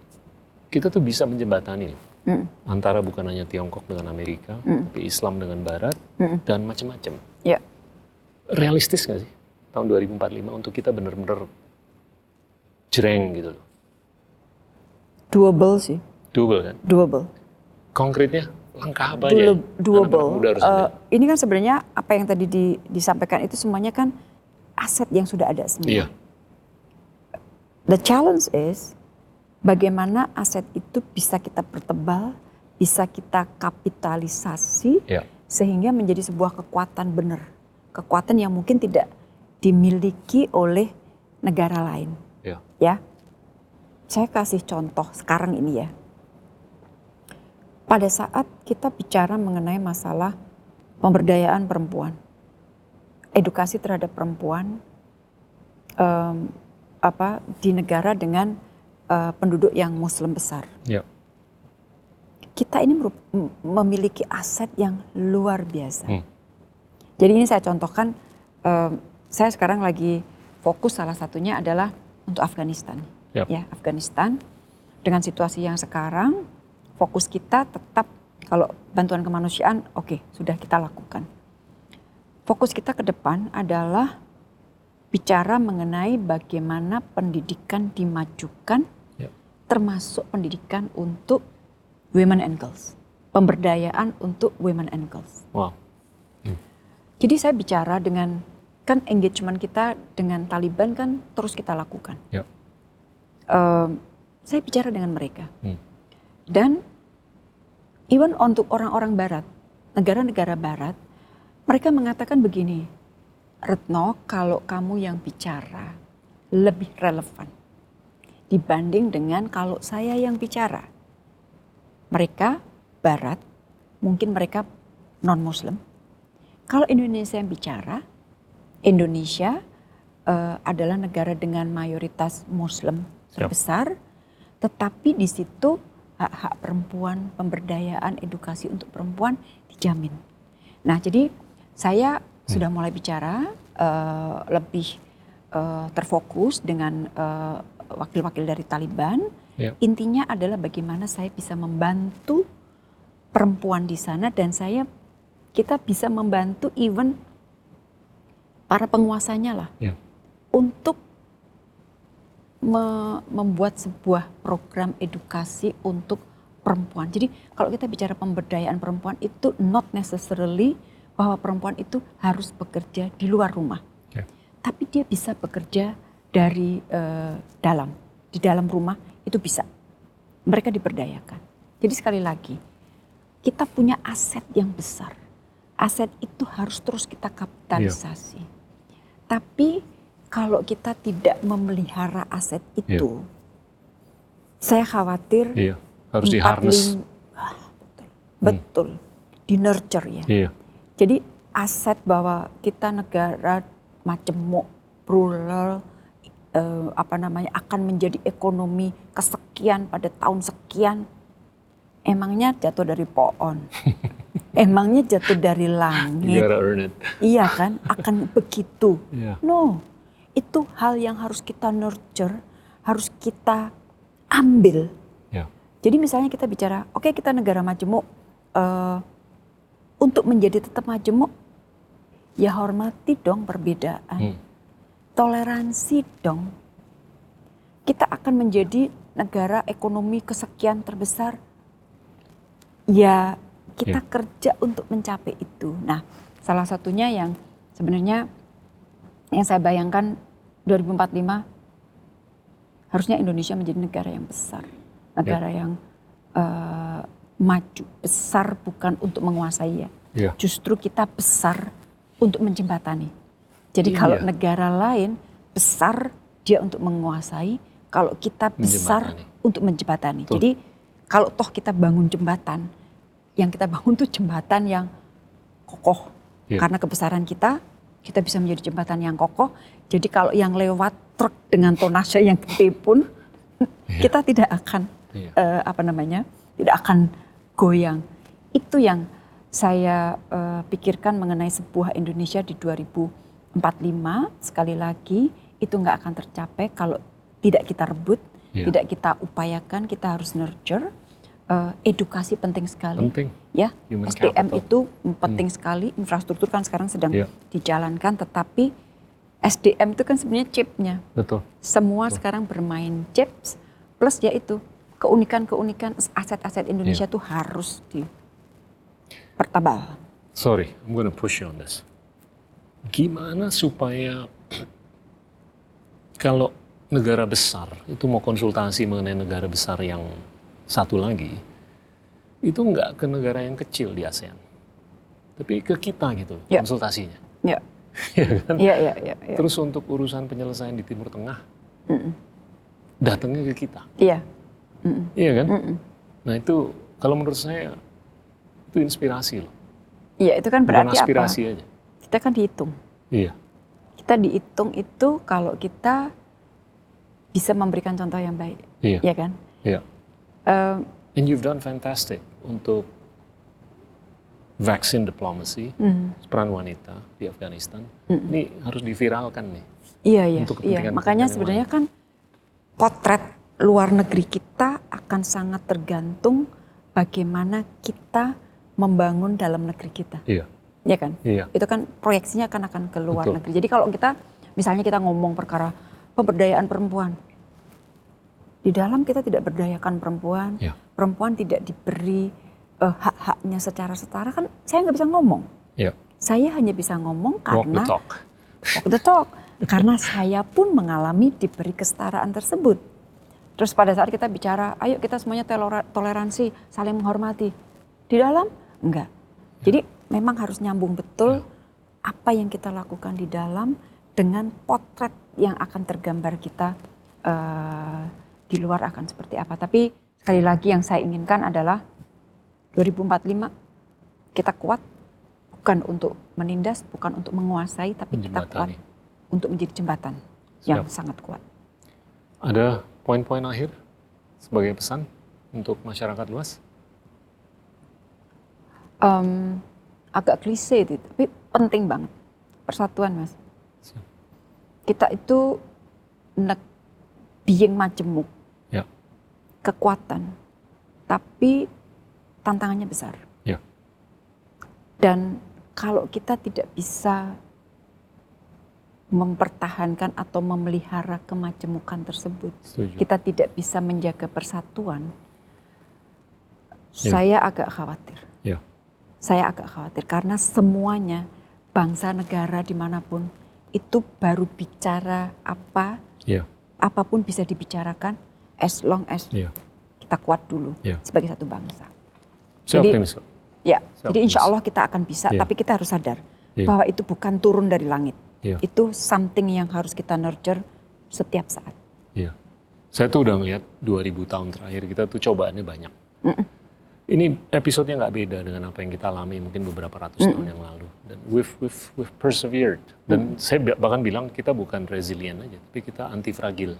Kita tuh bisa menjembatani Mm. antara bukan hanya Tiongkok dengan Amerika, tapi Islam dengan Barat Mm. dan macam-macam. ya, Realistis nggak sih tahun 2045 untuk kita benar-benar jereng gitu loh, doable sih, double kan? doable. Konkretnya langkah apa aja? Doable. muda harus ambil? ini kan sebenarnya apa yang tadi di- disampaikan itu semuanya kan aset yang sudah ada semua. Iya, The challenge is bagaimana aset itu bisa kita pertebal, bisa kita kapitalisasi iya, sehingga menjadi sebuah kekuatan benar. Kekuatan yang mungkin tidak dimiliki oleh negara lain. iya, Ya. Saya kasih contoh sekarang ini ya. Pada saat kita bicara mengenai masalah pemberdayaan perempuan, edukasi terhadap perempuan em, apa di negara dengan eh, penduduk yang Muslim besar, iya, kita ini memiliki aset yang luar biasa. Hmm. Jadi ini saya contohkan, em, saya sekarang lagi fokus salah satunya adalah untuk Afghanistan. Yap. Ya Afghanistan dengan situasi yang sekarang, fokus kita tetap kalau bantuan kemanusiaan, oke sudah kita lakukan. Fokus kita ke depan adalah bicara mengenai bagaimana pendidikan dimajukan, Ya. termasuk pendidikan untuk women and girls, pemberdayaan untuk women and girls. Wow. Jadi saya bicara dengan kan engagement kita dengan Taliban kan terus kita lakukan. Ya. Em, saya bicara dengan mereka Hmm. Dan even untuk orang-orang Barat, negara-negara Barat, mereka mengatakan begini, Retno, kalau kamu yang bicara lebih relevan dibanding dengan kalau saya yang bicara. Mereka Barat, mungkin mereka non-Muslim. Kalau Indonesia yang bicara, Indonesia eh, adalah negara dengan mayoritas Muslim terbesar, tetapi di situ hak-hak perempuan, pemberdayaan, edukasi untuk perempuan dijamin. Nah, jadi saya sudah mulai bicara eh, lebih eh, terfokus dengan eh, wakil-wakil dari Taliban. Ya. Intinya adalah bagaimana saya bisa membantu perempuan di sana dan saya kita bisa membantu even para penguasanya lah Ya. untuk me- membuat sebuah program edukasi untuk perempuan. Jadi kalau kita bicara pemberdayaan perempuan itu not necessarily bahwa perempuan itu harus bekerja di luar rumah, Ya. tapi dia bisa bekerja dari eh, dalam, di dalam rumah itu bisa. Mereka diberdayakan. Jadi sekali lagi kita punya aset yang besar. Aset itu harus terus kita kapitalisasi. Tapi kalau kita tidak memelihara aset itu, saya khawatir Iya. Harus di-harness. Ah, betul, betul, di nurture ya. Iya. Jadi aset bahwa kita negara majemuk, rural, eh, apa namanya akan menjadi ekonomi kesekian pada tahun sekian, emangnya jatuh dari pohon, emangnya jatuh dari langit, iya kan? Akan begitu. Iya. No, itu hal yang harus kita nurture, harus kita ambil. Ya. Jadi misalnya kita bicara, oke kita negara majemuk, eh, untuk menjadi tetap majemuk, ya hormati dong perbedaan, Hmm. toleransi dong. Kita akan menjadi negara ekonomi kesekian terbesar, ya kita Ya. kerja untuk mencapai itu. Nah, salah satunya yang sebenarnya yang saya bayangkan 2045 harusnya Indonesia menjadi negara yang besar, negara yang eh, maju, besar bukan untuk menguasai ya, Iya. justru kita besar untuk menjembatani. Jadi kalau Iya. negara lain besar dia untuk menguasai, kalau kita besar Menjembatani. untuk menjembatani. Betul. Jadi kalau toh kita bangun jembatan, yang kita bangun tuh jembatan yang kokoh. Iya. Karena kebesaran kita, kita bisa menjadi jembatan yang kokoh. Jadi kalau yang lewat truk dengan tonase yang gede pun, kita tidak akan Iya. eh, apa namanya, tidak akan goyang. Itu yang saya eh, pikirkan mengenai sebuah Indonesia di 2045 sekali lagi itu nggak akan tercapai kalau tidak kita rebut, Iya. tidak kita upayakan, kita harus nurture. Eh, edukasi penting sekali, Penting. ya. Human SDM capital. itu penting sekali, infrastruktur kan sekarang sedang Iya. dijalankan, tetapi SDM itu kan sebenarnya chipnya. Betul. Semua sekarang bermain chips, plus yaitu keunikan-keunikan aset-aset Indonesia Iya. tuh harus dipertabal. Sorry, I'm gonna push you on this. Gimana supaya kalau negara besar itu mau konsultasi mengenai negara besar yang satu lagi, itu nggak ke negara yang kecil di ASEAN, tapi ke kita gitu Ya. konsultasinya. Ya, Ya kan? ya, ya, ya. ya. Terus untuk urusan penyelesaian di Timur Tengah, Mm-mm. datangnya ke kita, Iya, Mm-mm. iya kan? Mm-mm. Nah itu kalau menurut saya itu inspirasi loh, Iya, itu kan bukan berarti apa? aspirasi aja. Kita kan dihitung. Iya, Kita dihitung itu kalau kita bisa memberikan contoh yang baik, iya, ya kan? iya. Eh, And you've done fantastic untuk vaksin diplomacy, mm, peran wanita di Afghanistan. Mm-mm. Ini harus diviralkan nih. Iya iya Untuk iya. Makanya sebenarnya kan potret luar negeri kita akan sangat tergantung bagaimana kita membangun dalam negeri kita, Iya, ya kan? iya, Itu kan proyeksinya akan akan ke luar Betul. negeri. Jadi kalau kita Misalnya kita ngomong perkara pemberdayaan perempuan. Di dalam kita tidak berdayakan perempuan, Ya. perempuan tidak diberi eh, hak-haknya secara setara kan saya nggak bisa ngomong. Ya. Saya hanya bisa ngomong Walk the karena talk. walk the talk. Karena saya pun mengalami diberi kesetaraan tersebut. Terus pada saat kita bicara, ayo kita semuanya toleransi, saling menghormati. Di dalam, enggak. Jadi memang harus nyambung betul apa yang kita lakukan di dalam dengan potret yang akan tergambar kita eh, di luar akan seperti apa. Tapi sekali lagi yang saya inginkan adalah 2045 kita kuat bukan untuk menindas, bukan untuk menguasai, tapi kita kuat untuk menjadi jembatan yang Siap. sangat kuat. Ada poin-poin akhir sebagai pesan untuk masyarakat luas? Em, agak klise itu, tapi penting banget persatuan mas. Siap. Kita itu nek being majemuk. Kekuatan, tapi tantangannya besar. Ya. Dan kalau kita tidak bisa mempertahankan atau memelihara kemajemukan tersebut, Setuju. kita tidak bisa menjaga persatuan, Ya. saya agak khawatir. Ya. Saya agak khawatir karena semuanya bangsa negara di mana pun itu baru bicara apa, Ya. apa pun bisa dibicarakan as long as Ya. kita kuat dulu Ya. sebagai satu bangsa. Saya Jadi- optimis. Ya, Saya jadi insya. Allah kita akan bisa, Ya. tapi kita harus sadar Ya. bahwa itu bukan turun dari langit. Ya. Itu something yang harus kita nurture setiap saat. Iya. Saya tuh udah ngeliat 2000 tahun terakhir kita tuh cobaannya banyak. Mm-mm. Ini episodenya nggak beda dengan apa yang kita alami mungkin beberapa ratus tahun yang lalu. Dan we've, we've, we've persevered. Dan saya bi- bahkan bilang kita bukan resilient aja, tapi kita anti fragil.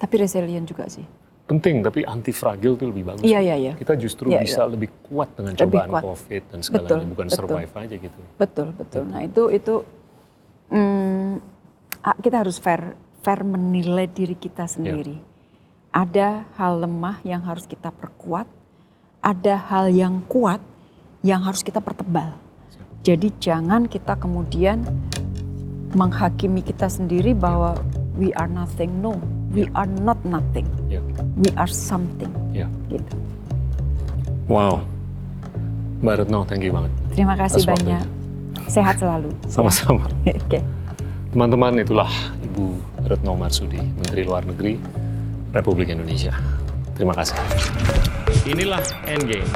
Tapi resilient juga sih. Penting, tapi anti fragil tuh lebih bagus. Iya, iya, iya. Kita justru Iya, bisa lebih kuat dengan Lebih cobaan kuat. COVID dan segalanya, Betul, bukan betul. survive aja gitu. Betul, betul. Nah itu itu hmm, kita harus fair fair menilai diri kita sendiri. Ada hal lemah yang harus kita perkuat, ada hal yang kuat yang harus kita pertebal. Jadi jangan kita kemudian menghakimi kita sendiri bahwa we are nothing. No, we are not nothing. Ya. We are something. Ya. Gitu. Wow. Mbak Retno, thank you banget. Terima kasih Atas waktunya. banyak. Sehat selalu. Sama-sama. Oke. Teman-teman, itulah Ibu Retno Marsudi, Menteri Luar Negeri Republik Indonesia. Terima kasih. Inilah Endgame.